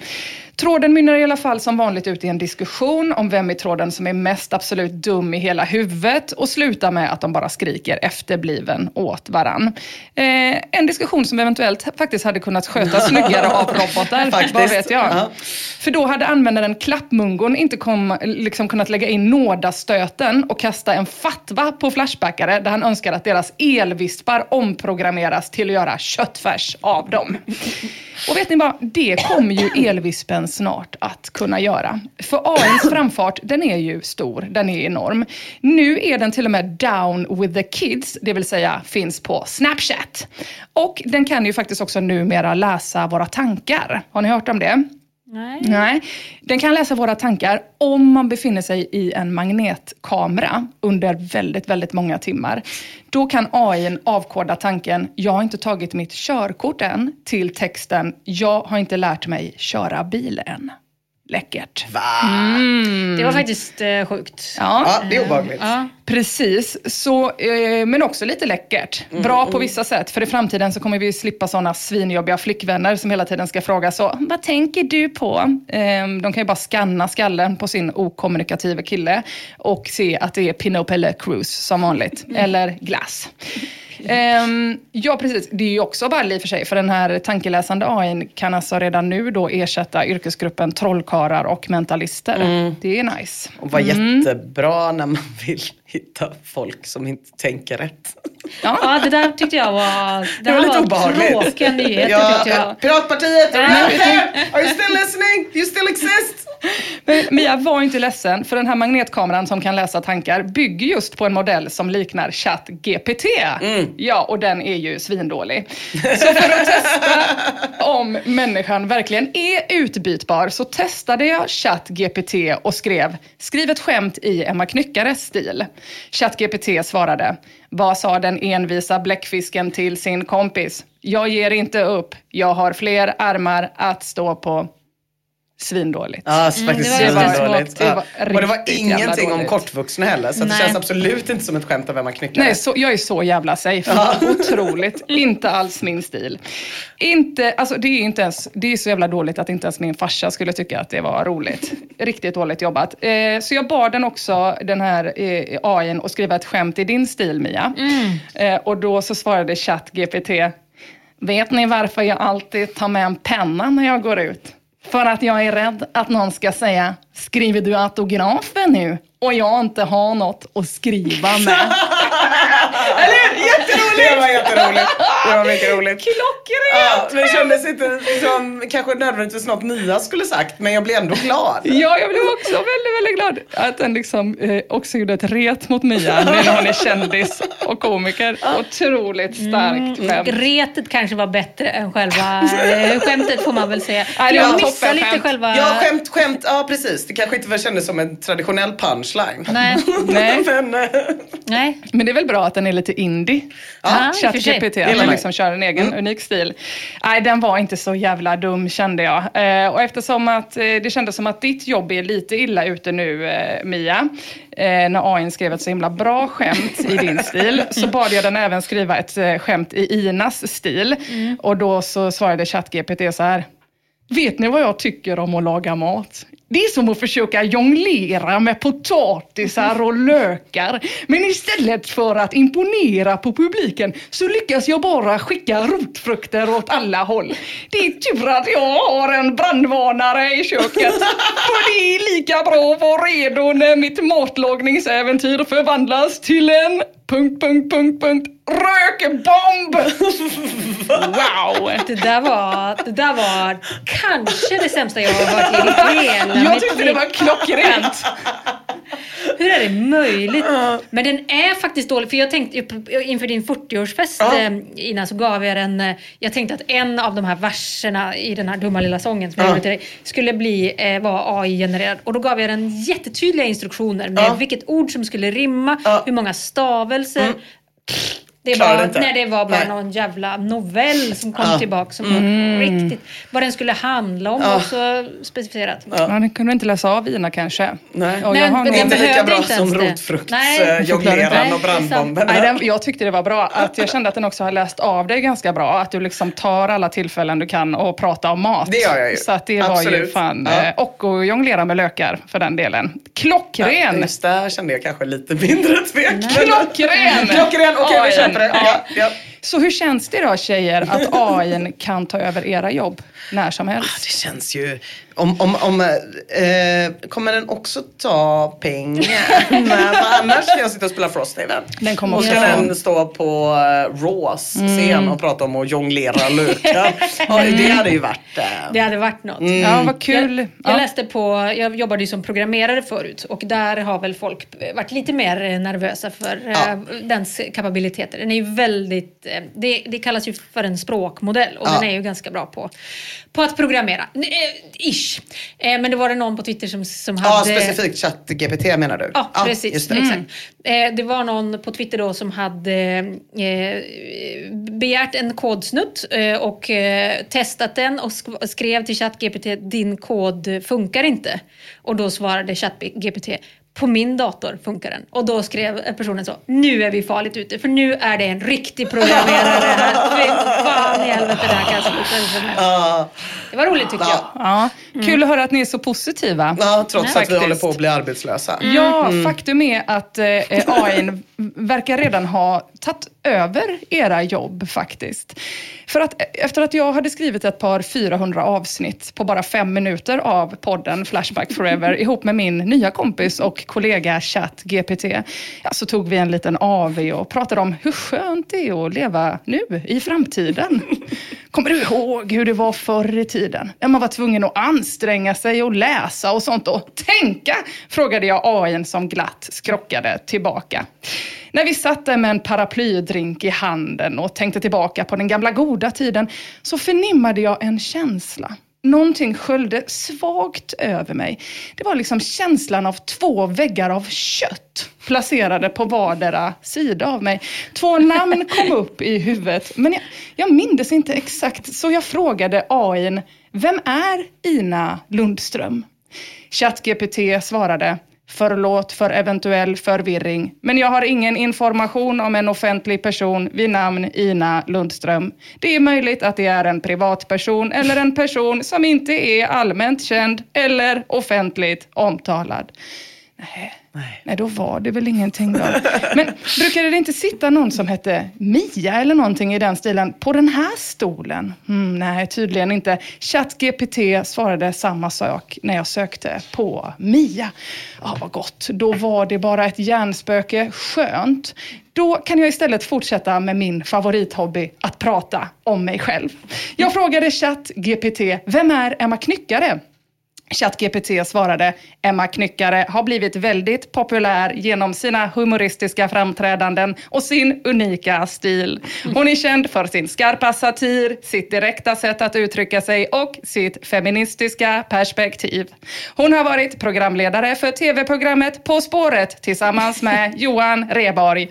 Tråden mynnar i alla fall som vanligt ut i en diskussion om vem i tråden som är mest absolut dum i hela huvudet och slutar med att de bara skriker efterbliven åt varann. Eh, en diskussion som eventuellt faktiskt hade kunnat skötas [LAUGHS] snyggare av robotar, Faktiskt. vad vet jag. Ja. För då hade användaren Klappmungon inte kom, liksom kunnat lägga in nådastöten och kasta en fatwa på Flashbackare där han önskar att deras elvispar omprogrammeras till att göra köttfärs av dem. Och vet ni vad? Det kommer ju [LAUGHS] elvispen snart att kunna göra. För AIns [COUGHS] framfart, den är ju stor, den är enorm. Nu är den till och med down with the kids, det vill säga finns på Snapchat. Och den kan ju faktiskt också numera läsa våra tankar. Har ni hört om det? Nej. Nej. Den kan läsa våra tankar om man befinner sig i en magnetkamera under väldigt, väldigt många timmar. Då kan AI avkoda tanken, jag har inte tagit mitt körkort än, till texten, jag har inte lärt mig köra bil än. Läckert. Mm. Det var faktiskt eh, sjukt. Ja. Ja, det är obehagligt. Ja. Precis, så, eh, men också lite läckert. Mm, Bra på vissa sätt, för i framtiden så kommer vi slippa sådana svinjobbiga flickvänner som hela tiden ska fråga så, vad tänker du på? Eh, de kan ju bara scanna skallen på sin okommunikativa kille och se att det är Pinot Pelle Cruise som vanligt, Mm. eller glass. Ehm, ja, precis. Det är ju också bara i och för sig, för den här tankeläsande AI kan alltså redan nu då ersätta yrkesgruppen trollkarlar och mentalister. Det är nice. Och var Mm. jättebra när man [LAUGHS] vill hitta folk som inte tänker rätt. Ja, det där tyckte jag var... Det, Det var här lite obehagligt. tråkiga nyheter ja, tyckte jag. Piratpartiet, are you Ja. there? Are you still listening? Do you still exist? Men Mia, var inte ledsen, för den här magnetkameran som kan läsa tankar bygger just på en modell som liknar ChatGPT. Ja, och den är ju svindålig. Så för att testa om människan verkligen är utbytbar så testade jag ChatGPT och skrev “Skriv ett skämt i Emma Knyckares stil”. ChatGPT svarade “Vad sa den envisa bläckfisken till sin kompis? Jag ger inte upp, jag har fler armar att stå på.” Svindåligt. Ja, så faktiskt det var- svindåligt. det var Ja. Och det var ingenting om kortvuxna heller. Så det känns absolut inte som ett skämt av Emma Knyckare. Nej, så, jag är så jävla safe. [LAUGHS] Otroligt. Inte alls min stil. Inte, alltså det är inte ens, det är så jävla dåligt att inte ens min farsa skulle tycka att det var roligt. Riktigt dåligt jobbat. Eh, så jag bad den också, den här eh, AIn, att skriva ett skämt i din stil, Mia. Eh, och då så svarade ChatGPT, vet ni varför jag alltid tar med en penna när jag går ut? För att jag är rädd att någon ska säga, skriver du autografen nu? Och jag inte har något att skriva med. [LAUGHS] Eller Jätteroligt! Det var jätteroligt. Det var mycket roligt. Klockrent! Ja, men det kändes inte som kanske nödvändigtvis något Mia skulle sagt, men jag blev ändå glad. Ja, jag blev också väldigt, väldigt glad att den liksom eh, också gjorde ett ret mot Mia nu [LAUGHS] när hon är kändis och komiker. Otroligt starkt Mm, skämt. retet kanske var bättre än själva eh, [LAUGHS] skämtet får man väl säga. Det jag missade lite själva... Ja, skämt, skämt. Ja, precis. Det kanske inte kändes som en traditionell punchline. Nej. [LAUGHS] Nej. men, eh, Nej. Men det är väl bra att den är lite indie. Ja. ChatGPT, att den man. liksom kör en egen unik stil. Nej, den var inte så jävla dum kände jag. Eh, och eftersom att eh, det kändes som att ditt jobb är lite illa ute nu, eh, Mia, eh, när AI skrev ett så himla bra skämt i din [LAUGHS] stil, så bad jag den även skriva ett eh, skämt i Inas stil. Och då så svarade ChatGPT så här. Vet ni vad jag tycker om att laga mat? Det är som att försöka jonglera med potatisar och lökar. Men istället för att imponera på publiken så lyckas jag bara skicka rotfrukter åt alla håll. Det är tur att jag har en brandvarnare i köket. För det är lika bra att vara redo när mitt matlagningsäventyr förvandlas till en... Punkt, punkt, punkt, punkt. Rökbomb! Wow! Det där, var, det där var kanske det sämsta jag har hört i hela Jag tyckte det var klockrent. Hur är det möjligt? Men den är faktiskt dålig. För jag tänkte inför din 40-årsfest Ja. eh, innan så gav jag den. eh, Jag tänkte att en av de här verserna i den här dumma lilla sången som jag Ja. gjorde till dig skulle bli, eh, vara AI-genererad. Och då gav jag den jättetydliga instruktioner med Ja. vilket ord som skulle rimma, Ja. hur många stavelser. Det var, inte. när det var bara Nej. någon jävla novell som kom Ja. tillbaka som Mm. var riktigt... Vad den skulle handla om Ja. var så specificerat. Ja. den kunde inte läsa av Ina kanske. Nej. Och Nej, jag har men nog- den Inte lika bra inte som ens det. rotfrukts, Nej. eh, Nej, och det är brandbomben. Nej, den, jag tyckte det var bra. Att jag kände att den också har läst av dig ganska bra. Att du liksom tar alla tillfällen du kan och prata om mat. Det gör jag ju. Så att det var ju Absolut. fan... Ja. eh, Och att jonglera med lökar för den delen. Klockren! Just där kände jag kanske lite mindre tvekan. Klockren! Klockren, okej vi AI. köper det. Ja, ja. Så hur känns det då tjejer att [LAUGHS] AI kan ta över era jobb när som helst? Det känns ju... Om, om, om, eh, kommer den också ta pengar? [LAUGHS] Annars ska jag sitta och spela Frosthaven. Den kommer och ska också- den stå på uh, Raws Mm. scen och prata om att jonglera lökar. ja, det hade ju varit... eh, Det hade varit något. Mm. Ja, vad kul. Jag, jag Ja. läste på, jag jobbade ju som programmerare förut och där har väl folk varit lite mer eh, nervösa för Ja. eh, dens kapabiliteter. Den är ju väldigt, eh, det, det kallas ju för en språkmodell och Ja. den är ju ganska bra på, på att programmera. Eh, ish. Eh, men det var det någon på Twitter som, som Ja, hade... specifikt ChatGPT menar du? Ja, precis. just det. Exakt. Eh, det var någon på Twitter då som hade eh, begärt en kodsnutt eh, och eh, testat den och sk- skrev till ChatGPT din kod funkar inte. Och då svarade ChatGPT på min dator funkar den. Och då skrev personen så, nu är vi farligt ute för nu är det en riktig programmerare här. [LAUGHS] Fy fan i helvete, det här kan sluta Det var roligt tycker jag. Ja, kul att höra att ni är så positiva. ja, trots att vi Faktiskt. håller på att bli arbetslösa. Ja, faktum är att eh, AI verkar redan ha tagit över era jobb faktiskt. För att efter att jag hade skrivit ett par 400 avsnitt på bara fem minuter av podden Flashback Forever [LAUGHS] ihop med min nya kompis och kollega ChatGPT, ja, så tog vi en liten AV och pratade om hur skönt det är att leva nu i framtiden. Kommer du ihåg hur det var förr i tiden? Ja, man var tvungen att anstränga sig och läsa och sånt och tänka, frågade jag AIn som glatt skrockade tillbaka. När vi satt där med en paraplydrink i handen och tänkte tillbaka på den gamla goda tiden så förnimmade jag en känsla. Någonting sköljde svagt över mig. Det var liksom känslan av två väggar av kött placerade på vardera sida av mig. Två namn kom [LAUGHS] upp i huvudet, men jag, jag mindes inte exakt, så jag frågade AIn, vem är Ina Lundström? ChatGPT svarade, Förlåt för eventuell förvirring, men jag har ingen information om en offentlig person vid namn Ina Lundström. Det är möjligt att det är en privatperson eller en person som inte är allmänt känd eller offentligt omtalad. Nej. Nej, då var det väl ingenting då. Men brukade det inte sitta någon som hette Mia eller någonting i den stilen på den här stolen? Mm, nej, tydligen inte. ChatGPT svarade samma sak när jag sökte på Mia. Ja, vad gott. Då var det bara ett hjärnspöke. Skönt. Då kan jag istället fortsätta med min favorithobby, att prata om mig själv. Jag frågade ChatGPT, vem är Emma Knyckare? ChatGPT svarade, Emma Knyckare har blivit väldigt populär genom sina humoristiska framträdanden och sin unika stil. Hon är känd för sin skarpa satir, sitt direkta sätt att uttrycka sig och sitt feministiska perspektiv. Hon har varit programledare för tv-programmet På spåret tillsammans med [LAUGHS] Johan Reborg.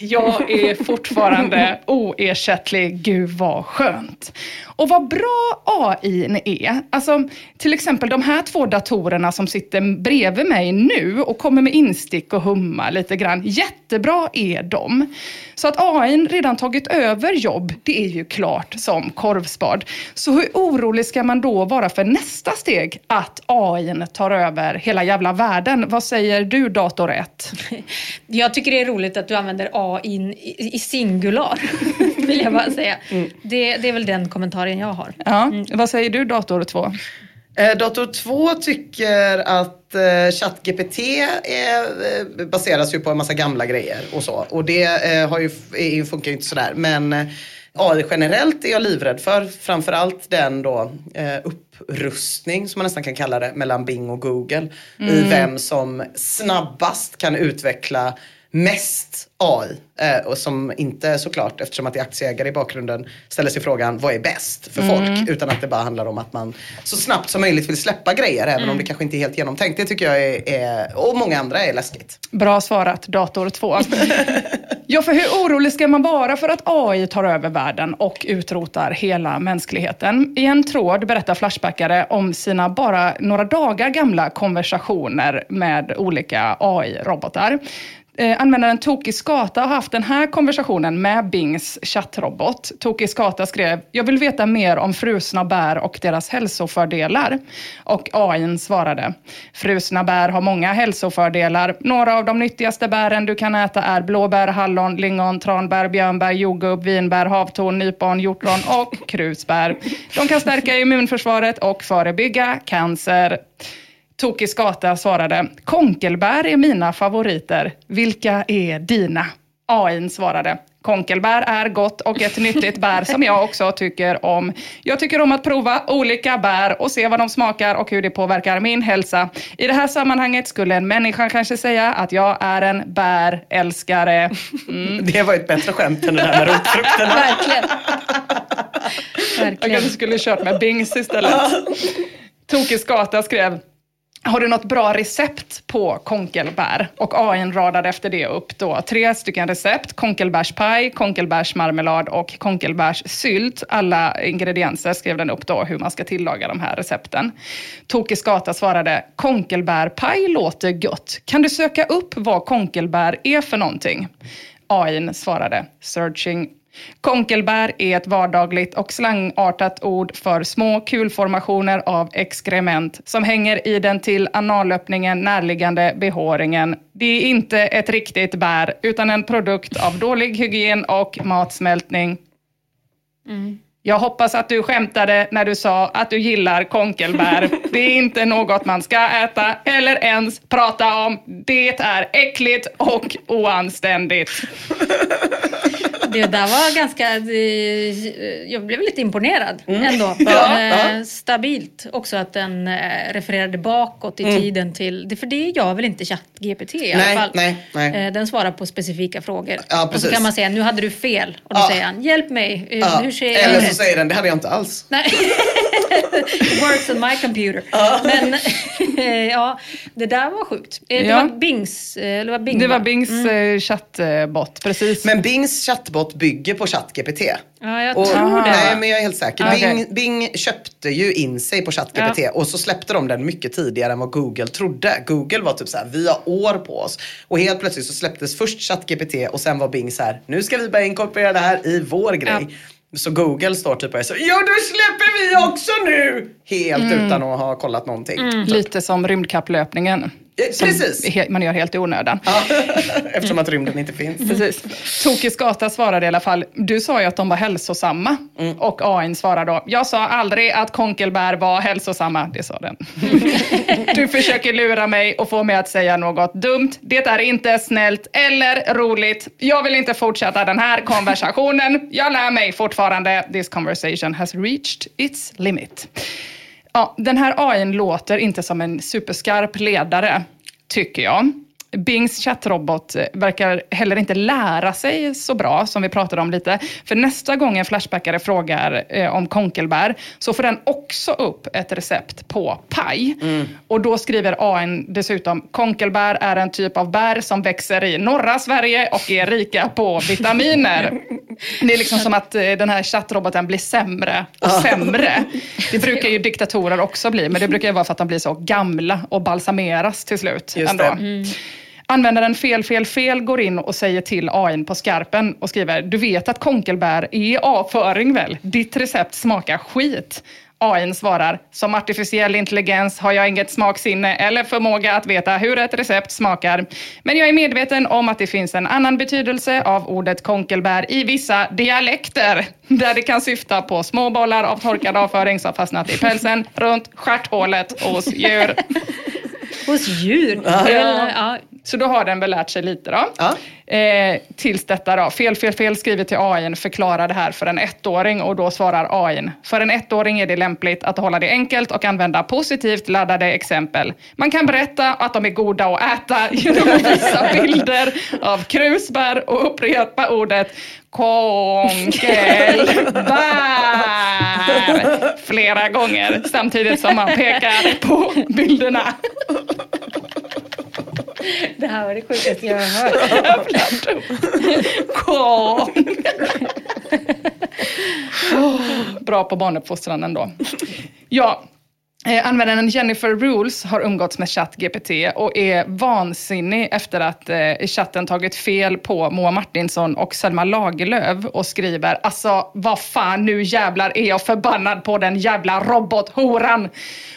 Jag är fortfarande oersättlig. Gud vad skönt. Och vad bra AI är. Alltså, till exempel de här två datorerna som sitter bredvid mig nu och kommer med instick och humma lite grann. Jättebra är de. Så att AI redan tagit över jobb, det är ju klart som korvspad. Så hur orolig ska man då vara för nästa steg? Att AI tar över hela jävla världen. Vad säger du, dator 1? [LAUGHS] Jag tycker det är roligt att du använder AI i, i singular, [LAUGHS] [LAUGHS] vill jag bara säga. Det, det är väl den kommentaren jag har. Ja. Vad säger du, dator 2? Eh, Dator 2 tycker att eh, ChatGPT eh, baseras ju på en massa gamla grejer och så. Och det eh, har ju, är, funkar ju inte sådär. Men eh, AI generellt är jag livrädd för. Framförallt den då eh, upprustning som man nästan kan kalla det mellan Bing och Google. I Mm. vem som snabbast kan utveckla mest AI. Eh, och som inte såklart, eftersom att det är aktieägare i bakgrunden, ställer sig frågan vad är bäst för Mm. folk? Utan att det bara handlar om att man så snabbt som möjligt vill släppa grejer även om Mm. det kanske inte är helt genomtänkt. Det tycker jag är, är och många andra är läskigt. Bra svarat, dator 2. [LAUGHS] Ja, för hur orolig ska man vara för att AI tar över världen och utrotar hela mänskligheten? I en tråd berättar Flashbackare om sina bara några dagar gamla konversationer med olika AI-robotar. Eh, användaren Tokiskata har haft den här konversationen med Bings chattrobot. Tokiskata skrev, jag vill veta mer om frusna bär och deras hälsofördelar. Och AI svarade, frusna bär har många hälsofördelar. Några av de nyttigaste bären du kan äta är blåbär, hallon, lingon, tranbär, björnbär, jordgubb, vinbär, havtorn, nypon, hjortron och krusbär. De kan stärka immunförsvaret och förebygga cancer. Toki Skata svarade, konkelbär är mina favoriter. Vilka är dina? AIn svarade, konkelbär är gott och ett nyttigt bär som jag också tycker om. Jag tycker om att prova olika bär och se vad de smakar och hur det påverkar min hälsa. I det här sammanhanget skulle en människa kanske säga att jag är en bärälskare. Mm. [LAUGHS] Det var ett bättre skämt än det där med rotfrukterna. [LAUGHS] Verkligen. Jag kanske skulle kört med Bings istället. Toki Skata skrev har du något bra recept på konkelbär? Och AIn radade efter det upp då tre stycken recept. Konkelbärspaj, konkelbärsmarmelad och konkelbärssylt. Alla ingredienser skrev den upp då hur man ska tillaga de här recepten. Toki Skata svarade, konkelbärpaj låter gott. Kan du söka upp vad konkelbär är för någonting? AIn svarade, searching Konkelbär är ett vardagligt och slangartat ord för små kulformationer av exkrement som hänger i den till analöppningen närliggande behåringen. Det är inte ett riktigt bär, utan en produkt av dålig hygien och matsmältning. Mm. Jag hoppas att du skämtade när du sa att du gillar konkelbär. [LAUGHS] Det är inte något man ska äta eller ens prata om. Det är äckligt och oanständigt. [LAUGHS] Det där var ganska... eh, Jag blev lite imponerad ändå. Ja, Eh, ja. Stabilt också att den eh, refererade bakåt i Mm. tiden till... det- För det gör väl inte ChatGPT i Nej, alla fall? nej, nej. Eh, Den svarar på specifika frågor. Ja, och så kan man säga nu hade du fel. Och då säger han hjälp mig. eh. Hur ser jag Eller så rätt?" säger den, det hade jag inte alls. Nej. [LAUGHS] It works on my computer. Men [LAUGHS] ja, det där var sjukt. Eh, Det Ja. var Bings. eh, Eller var Bing, Det var va? Bings Mm. eh, chattbot, precis. Men Bings chattbot bygger på ChatGPT. Ja, jag Och, tror det. nej, men jag är helt säker. Okej. Bing, Bing köpte ju in sig på ChatGPT Ja. och så släppte de den mycket tidigare än vad Google trodde. Google var typ så här, vi har år på oss. Och helt plötsligt så släpptes först ChatGPT och sen var Bing så här, nu ska vi börja inkorporera det här i vår grej. Så Google står typ och säger, ja då släpper vi också nu! Helt Mm. utan att ha kollat någonting. Lite som rymdkapplöpningen. Precis. man gör helt i onödan. [LAUGHS] Eftersom att rymden inte finns. Precis. Toki Skata svarade i alla fall, du sa ju att de var hälsosamma. Och AIn svarade då, jag sa aldrig att konkelbär var hälsosamma. Det sa den. [LAUGHS] du försöker lura mig och få mig att säga något dumt. Det är inte snällt eller roligt. Jag vill inte fortsätta den här konversationen. Jag lär mig fortfarande. This conversation has reached its limit. Ja, den här AIn låter inte som en superskarp ledare, tycker jag. Bings chattrobot eh, verkar heller inte lära sig så bra, som vi pratade om lite. För nästa gång en Flashbackare frågar eh, om konkelbär, så får den också upp ett recept på paj. Och då skriver AIn dessutom, konkelbär är en typ av bär som växer i norra Sverige och är rika på vitaminer. Det är liksom som att eh, den här chattroboten blir sämre och sämre. Det brukar ju diktatorer också bli, men det brukar ju vara för att de blir så gamla och balsameras till slut. Just ändå. Användaren fel, fel, fel går in och säger till AIn på skarpen och skriver Du vet att konkelbär är avföring väl? Ditt recept smakar skit. AIn svarar Som artificiell intelligens har jag inget smaksinne eller förmåga att veta hur ett recept smakar. Men jag är medveten om att det finns en annan betydelse av ordet konkelbär i vissa dialekter. Där det kan syfta på små bollar av torkad avföring som fastnat i pälsen runt stjärthålet hos djur. Hos djur? Ja. Eller, ja. Så då har den väl lärt sig lite då. Eh, tills detta då, fel, fel, fel skriver till AIn, förklara det här för en ettåring och då svarar AIn, för en ettåring är det lämpligt att hålla det enkelt och använda positivt laddade exempel. Man kan berätta att de är goda att äta [LAUGHS] genom att visa bilder av krusbär och upprepa ordet konkelbär flera gånger samtidigt som man pekar på bilderna. [LAUGHS] Det här var det sjukaste jag har hört. [LAUGHS] Åh. Åh, [LAUGHS] Bra på barnuppfostran ändå. Ja, Eh, användaren Jennifer Rules har umgåtts med ChatGPT och är vansinnig efter att eh, chatten tagit fel på Moa Martinsson och Selma Lagerlöf och skriver alltså vad fan nu jävlar är jag förbannad på den jävla robothoran.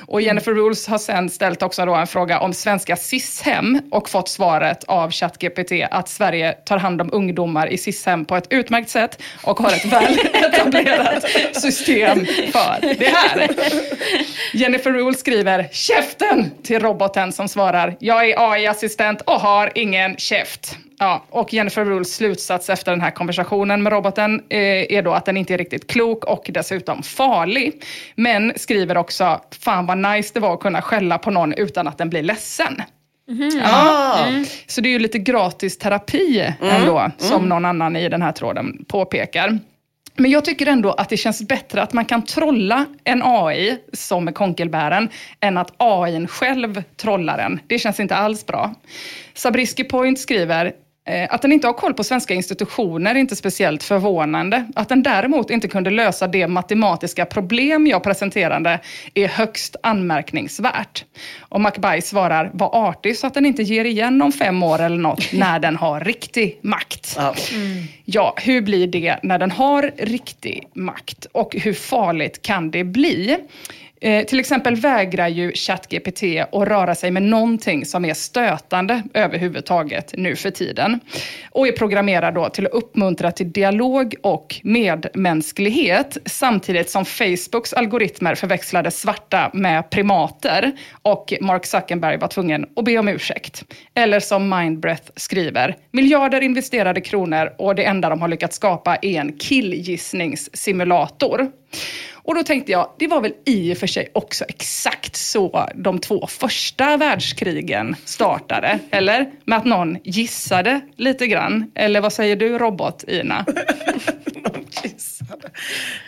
Och Jennifer Rules har sen ställt också då en fråga om svenska SIS-hem och fått svaret av ChatGPT att Sverige tar hand om ungdomar i SIS-hem på ett utmärkt sätt och har ett väl [LAUGHS] etablerat system för det här. Jennifer [LAUGHS] Rules skriver “Käften!” till roboten som svarar “Jag är AI-assistent och har ingen käft”. Ja, och Jennifer Rules slutsats efter den här konversationen med roboten eh, är då att den inte är riktigt klok och dessutom farlig. Men skriver också “Fan vad nice det var att kunna skälla på någon utan att den blir ledsen”. Ja. Så det är ju lite gratis terapi ändå, som någon annan i den här tråden påpekar. Men jag tycker ändå att det känns bättre att man kan trolla en AI, som med konkelbären, än att AI själv trollar den. Det känns inte alls bra. Sabrisky Point skriver, att den inte har koll på svenska institutioner är inte speciellt förvånande. Att den däremot inte kunde lösa det matematiska problem jag presenterade är högst anmärkningsvärt. Och McBay svarar, var artig så att den inte ger igen om fem år eller något [LAUGHS] när den har riktig makt. Ja, hur blir det när den har riktig makt? Och hur farligt kan det bli? Eh, till exempel vägrar ju ChatGPT att röra sig med någonting som är stötande överhuvudtaget nu för tiden. Och är programmerad då till att uppmuntra till dialog och medmänsklighet samtidigt som Facebooks algoritmer förväxlade svarta med primater och Mark Zuckerberg var tvungen att be om ursäkt. Eller som Mindbreath skriver, miljarder investerade kronor och det enda de har lyckats skapa är en killgissningssimulator. Och då tänkte jag, det var väl i och för sig också exakt så de två första världskrigen startade, eller? Med att någon gissade lite grann. Eller vad säger du robot, Ina? [LAUGHS]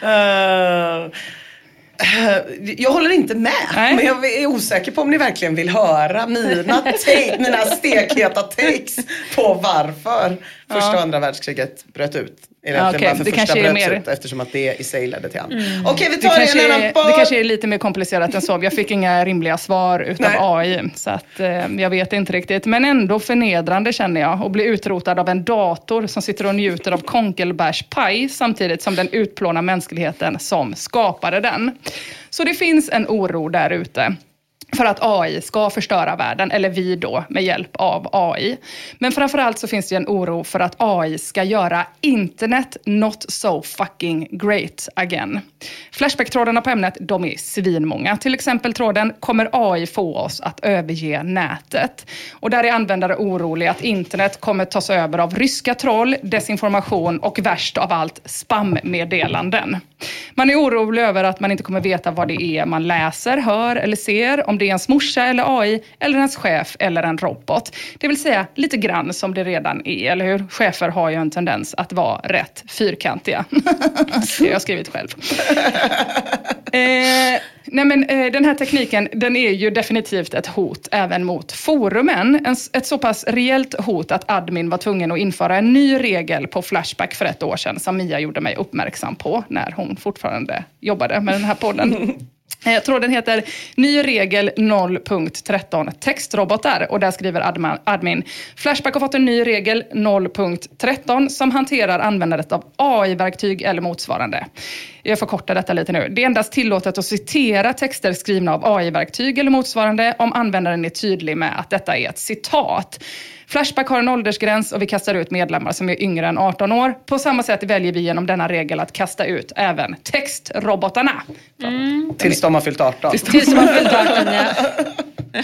Eh, eh, jag håller inte med, men jag är osäker på om ni verkligen vill höra mina, [LAUGHS] take, mina stekheta takes på varför första och andra världskriget bröt ut. Är egentligen okej, varför det första kanske är bröts mer- ut eftersom att det i sig ledde till andra. Mm. Okej, vi Det tar kanske, en är, annan det kanske är lite mer komplicerat än så. Jag fick inga rimliga svar utav Nej. AI, så att, eh, jag vet inte riktigt. Men ändå förnedrande känner jag, att bli utrotad av en dator som sitter och njuter av konkelbärspaj samtidigt som den utplånar mänskligheten som skapade den. Så det finns en oro där ute för att AI ska förstöra världen, eller vi då med hjälp av AI. Men framförallt så finns det en oro för att AI ska göra internet not so fucking great again. Flashback-trådarna på ämnet, de är svinmånga. Till exempel tråden “Kommer AI få oss att överge nätet?” Och där är användare oroliga att internet kommer tas över av ryska troll, desinformation och värst av allt, spammeddelanden. Man är orolig över att man inte kommer veta vad det är man läser, hör eller ser, om det är ens morsa eller AI, eller ens chef eller en robot. Det vill säga lite grann som det redan är, eller hur? Chefer har ju en tendens att vara rätt fyrkantiga. [LAUGHS] det har jag skrivit själv. [LAUGHS] Eh, nej men, eh, den här tekniken den är ju definitivt ett hot även mot forumen. En, ett så pass reellt hot att admin var tvungen att införa en ny regel på Flashback för ett år sedan som Mia gjorde mig uppmärksam på när hon fortfarande jobbade med den här podden. [LAUGHS] Eh, Tråden heter Ny regel 0.13 textrobotar och där skriver admin Flashback har fått en ny regel 0.13 som hanterar användandet av AI-verktyg eller motsvarande. Jag förkortar detta lite nu. Det är endast tillåtet att citera texter skrivna av AI-verktyg eller motsvarande om användaren är tydlig med att detta är ett citat. Flashback har en åldersgräns och vi kastar ut medlemmar som är yngre än 18 år. På samma sätt väljer vi genom denna regel att kasta ut även textrobotarna. Tills de har fyllt 18. Tills de har fyllt 18, ja.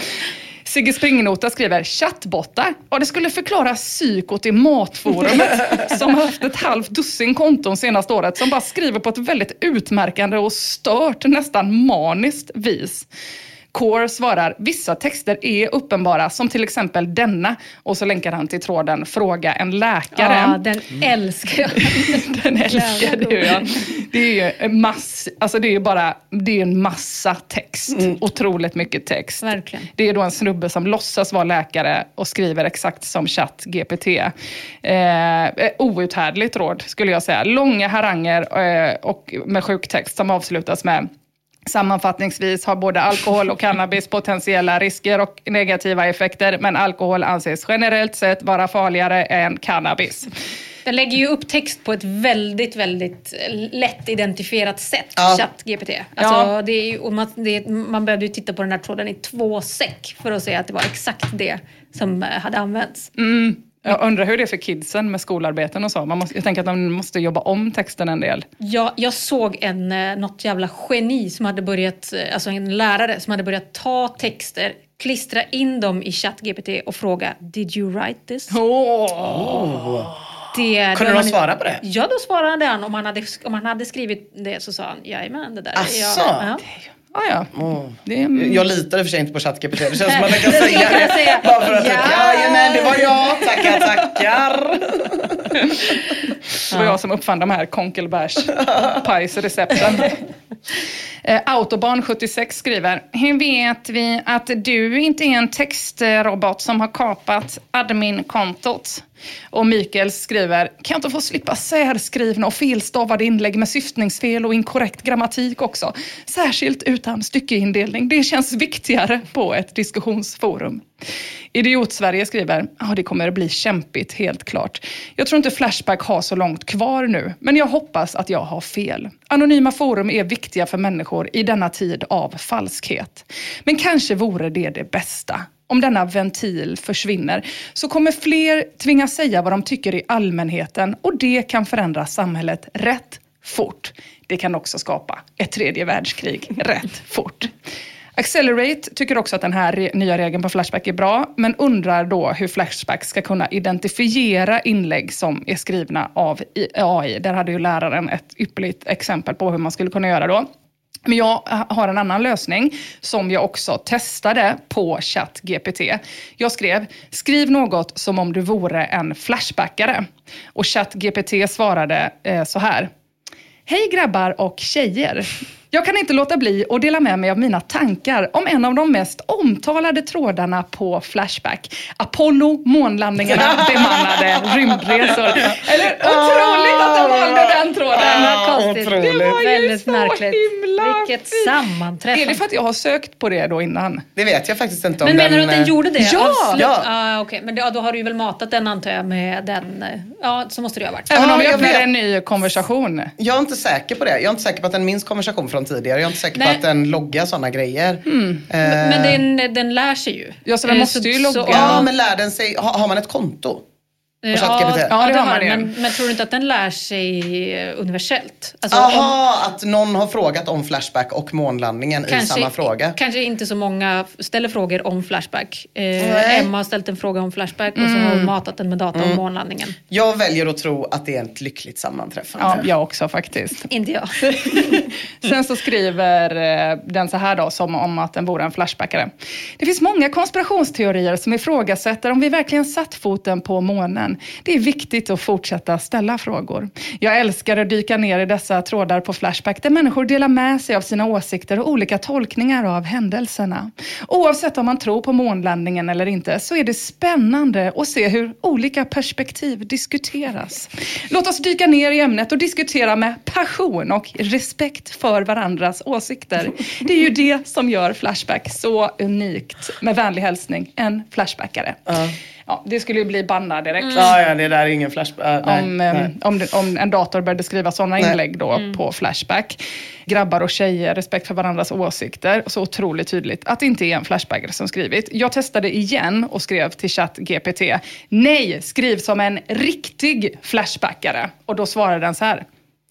Sigge Springnota skriver chattbottar. Ja, det skulle förklara psykot i matforumet som har haft ett halvt dussin konton senaste året som bara skriver på ett väldigt utmärkande och stört, nästan maniskt vis. Core svarar, vissa texter är uppenbara, som till exempel denna. Och så länkar han till tråden Fråga en läkare. Ja, den älskar jag. [LAUGHS] Den älskar du ja. Det är ju en mass, alltså det är bara, det är en massa text. Otroligt mycket text. Verkligen. Det är då en snubbe som låtsas vara läkare och skriver exakt som ChatGPT. Eh, outhärdligt råd skulle jag säga. Långa haranger eh, och med sjuktext som avslutas med Sammanfattningsvis har både alkohol och cannabis potentiella risker och negativa effekter, men alkohol anses generellt sett vara farligare än cannabis. Den lägger ju upp text på ett väldigt, väldigt lätt identifierat sätt, Ja. ChatGPT. Alltså, Ja. det är ju, och man, det, man behövde ju titta på den här tråden i två säck för att se att det var exakt det som eh, hade använts. Mm. Jag undrar hur det är för kidsen med skolarbeten och så. Man måste, jag tänker att de måste jobba om texten en del. Jag, jag såg en, eh, något jävla geni som hade börjat, eh, alltså en lärare som hade börjat ta texter, klistra in dem i ChatGPT och fråga “Did you write this?” Det, Kunde det de svara på det? Ja, då svarade han. Om han hade, om han hade skrivit det så sa han “Jajamän, det där är jag”. Ja. Ah, ja. Det är, Jag och för sig inte på ChatGPT. Det känns som att jag kan [LAUGHS] Det säga kunna säga. Bara för att Ja. jajamän, det var jag. Tackar, tackar. [LAUGHS] Det var jag som uppfann de här konkelbärs pajsrecepten. [LAUGHS] Eh, Autobahn76 skriver, hur vet vi att du inte är en textrobot som har kapat admin-kontot? Och Mikael skriver, kan jag inte få slippa särskrivna och felstavade inlägg med syftningsfel och inkorrekt grammatik också? Särskilt utan styckeindelning. Det känns viktigare på ett diskussionsforum. Idiot-Sverige skriver, ja det kommer att bli kämpigt helt klart. Jag tror inte Flashback har så långt kvar nu, men jag hoppas att jag har fel. Anonyma forum är viktiga för människor i denna tid av falskhet. Men kanske vore det det bästa. Om denna ventil försvinner så kommer fler tvingas säga vad de tycker i allmänheten och det kan förändra samhället rätt fort. Det kan också skapa ett tredje världskrig rätt fort. Accelerate tycker också att den här re- nya regeln på Flashback är bra, men undrar då hur Flashback ska kunna identifiera inlägg som är skrivna av AI. Där hade ju läraren ett ypperligt exempel på hur man skulle kunna göra då. Men jag har en annan lösning som jag också testade på ChatGPT. Jag skrev, skriv något som om du vore en flashbackare. Och ChatGPT svarade eh, så här. Hej grabbar och tjejer! Jag kan inte låta bli att dela med mig av mina tankar om en av de mest omtalade trådarna på Flashback. Apollo, månlandningarna, [LAUGHS] bemannade rymdresor. Eller otroligt att de valde den tråden! Ja, konstigt. Det var ju Väldigt så märkligt. himla Vilket sammanträffande. Är det för att jag har sökt på det då innan? Det vet jag faktiskt inte om Men menar du att den eh, gjorde det? Ja! Avslut- Ja. Ah, okej. Men ja, då har du väl matat den antar jag med den. eh, Ja, så måste det ju ha varit. Även Ja, om vi jag öppnar en ny konversation. Jag är inte säker på det. Jag är inte säker på att den minns konversation från tidigare. Jag är inte säker Nej. på att den loggar sådana grejer. Eh, Men den, den lär sig ju. Ja, så den Eh, måste ju logga. Ja, men lär den sig... Har, har man ett konto? ChatGPT? Ja, Ja, det har man. Men, men tror du inte att den lär sig eh, universellt? Alltså, om- att någon har frågat om Flashback och månlandningen i samma fråga. Kanske inte så många ställer frågor om Flashback. Eh. Emma har ställt en fråga om Flashback och så har hon matat den med data om månlandningen. Jag väljer att tro att det är ett lyckligt sammanträffande. Ja, jag också faktiskt. Inte jag. [LAUGHS] Sen så skriver eh, den så här då, som om att den vore en flashbackare. Det finns många konspirationsteorier som ifrågasätter om vi verkligen satt foten på månen. Det är viktigt att fortsätta ställa frågor. Jag älskar att dyka ner i dessa trådar på Flashback där människor delar med sig av sina åsikter och olika tolkningar av händelserna. Oavsett om man tror på månlandningen eller inte så är det spännande att se hur olika perspektiv diskuteras. Låt oss dyka ner i ämnet och diskutera med passion och respekt för varandras åsikter. Det är ju det som gör Flashback så unikt. Med vänlig hälsning, en Flashbackare. Ja, det skulle ju bli banna direkt. Ja, ja, det där är ingen Flashback. äh, Om, nej. om, det- om en dator började skriva sådana inlägg då på Flashback. Grabbar och tjejer, respekt för varandras åsikter. Så otroligt tydligt att det inte är en Flashbackare som skrivit. Jag testade igen och skrev till ChatGPT. Nej, skriv som en riktig Flashbackare. Och då svarade den så här.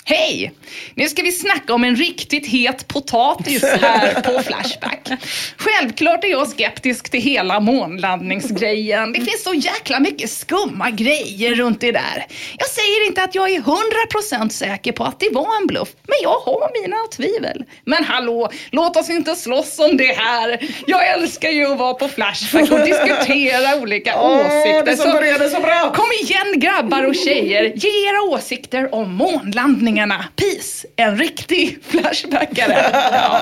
Hej! Nu ska vi snacka om en riktigt het potatis här på [LAUGHS] Flashback. Självklart är jag skeptisk till hela månlandningsgrejen. Det finns så jäkla mycket skumma grejer runt det där. Jag säger inte att jag är 100% säker på att det var en bluff, men jag har mina tvivel. Men hallå, låt oss inte slåss om det här. Jag älskar ju att vara på Flashback och diskutera olika [LAUGHS] Åh, åsikter. det som började så bra. Kom igen grabbar och tjejer, ge era åsikter om månlandningarna. Peace, en riktig Flashbackare. [LAUGHS] Ja.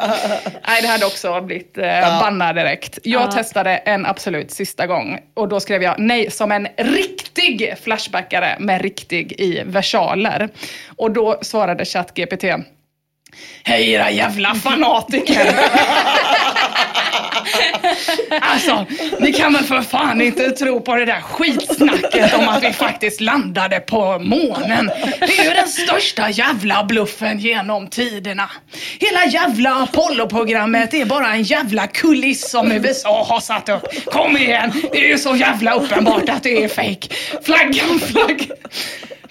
Nej, det hade också blivit eh, bannad direkt. Jag Ja. testade en absolut sista gång och då skrev jag nej som en riktig Flashbackare med riktig i versaler. Och då svarade ChatGPT Hej era jävla fanatiker! [LAUGHS] [LAUGHS] Alltså, ni kan väl för fan inte tro på det där skitsnacket om att vi faktiskt landade på månen. Det är ju den största jävla bluffen genom tiderna. Hela jävla Apollo-programmet är bara en jävla kuliss som USA har satt upp. Kom igen, det är ju så jävla uppenbart att det är fake. Flaggan, flaggan.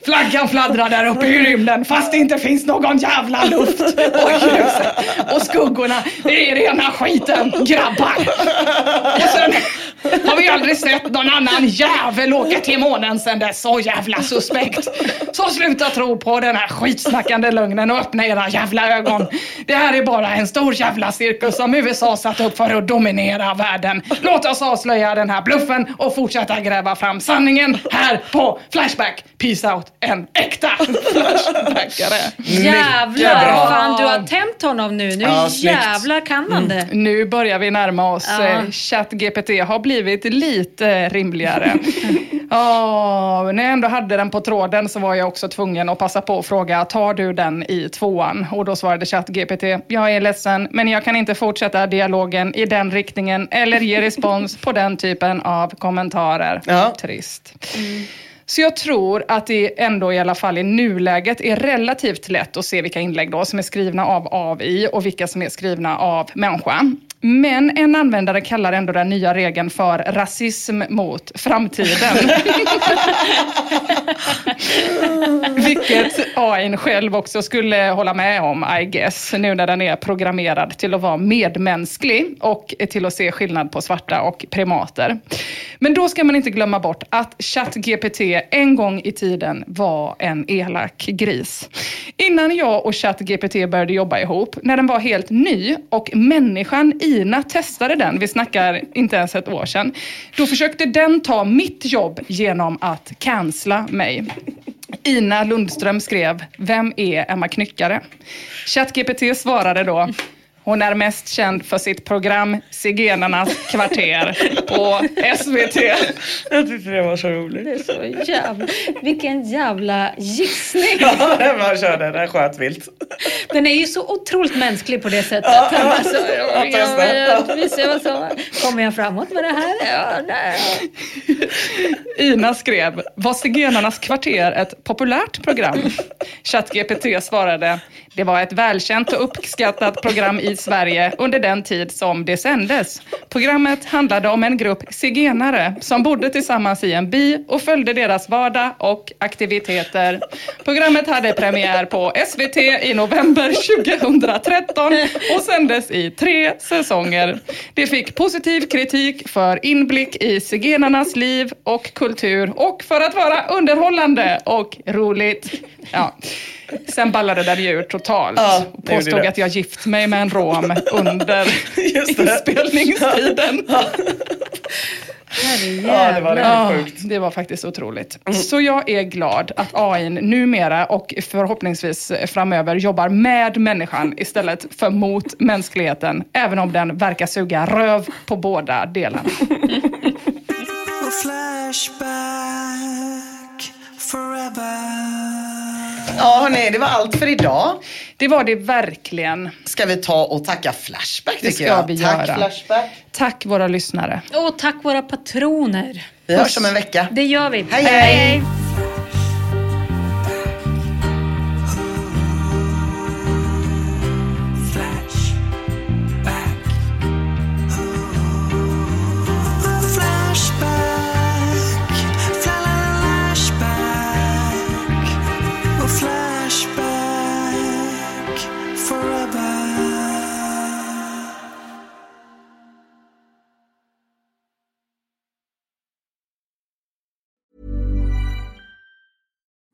Flaggan fladdrar där uppe i rymden fast det inte finns någon jävla luft. Och ljuset och skuggorna, det är rena skiten, grabbar. Och sen har vi aldrig sett någon annan jävel åka till månen sen dess. Så jävla suspekt. Så sluta tro på den här skitsnackande lögnen och öppna era jävla ögon. Det här är bara en stor jävla cirkus som USA satt upp för att dominera världen. Låt oss avslöja den här bluffen och fortsätta gräva fram sanningen här på Flashback. Peace out, en äkta Flashbackare. Jävlar! bra. Fan, du har tänt honom nu. Nu Ja, jävlar kan han det. Nu börjar vi närma oss. Ja. Ja. ChatGPT har blivit lite rimligare. [LAUGHS] Ja, när jag ändå hade den på tråden så var jag också tvungen att passa på att fråga, tar du den i tvåan? Och då svarade ChatGPT, jag är ledsen, men jag kan inte fortsätta dialogen i den riktningen eller ge respons på den typen av kommentarer. Trist. Så jag tror att det ändå i alla fall i nuläget är relativt lätt att se vilka inlägg då som är skrivna av AI och vilka som är skrivna av människa. Men en användare kallar ändå den nya regeln för rasism mot framtiden. [LAUGHS] Vilket AI själv också skulle hålla med om, I guess, nu när den är programmerad till att vara medmänsklig och till att se skillnad på svarta och primater. Men då ska man inte glömma bort att ChatGPT en gång i tiden var en elak gris. Innan jag och ChatGPT började jobba ihop, när den var helt ny och människan Ina testade den, vi snackar inte ens ett år sedan, då försökte den ta mitt jobb genom att cancella mig. Ina Lundström skrev, vem är Emma Knyckare? ChatGPT svarade då, hon är mest känd för sitt program Zigenarnas kvarter på SVT. Jag tyckte det var så roligt. Det är så jävla... Vilken jävla gissning! Ja, man körde den sköt vilt. Den är ju så otroligt mänsklig på det sättet. Ja. Han bara så, Ja, ja, testa. ja, vi ser vad som... Kommer jag framåt med det här? Ja, nej. Ina skrev, var Zigenarnas kvarter ett populärt program? ChatGPT svarade, det var ett välkänt och uppskattat program i Sverige under den tid som det sändes. Programmet handlade om en grupp zigenare som bodde tillsammans i en by och följde deras vardag och aktiviteter. Programmet hade premiär på SVT i november 2013 och sändes i tre säsonger. Det fick positiv kritik för inblick i zigenarnas liv och kultur och för att vara underhållande och roligt. Ja. Sen ballade den ju ur totalt Ja, och påstod det. att jag gift mig med en rom under [LAUGHS] inspelningstiden. Ja, det var Ja, sjukt. det var faktiskt otroligt. Så jag är glad att AI numera och förhoppningsvis framöver jobbar med människan istället för mot mänskligheten. Även om den verkar suga röv på båda delarna. [LAUGHS] Flashback forever. Ja, hörni, det var allt för idag. Det var det verkligen. Ska vi ta och tacka Flashback Det tycker ska jag. vi Tack göra. Flashback. Tack våra lyssnare. Och tack våra patroner. Vi hörs om en vecka. Det gör vi. Hej, hej. Flashback,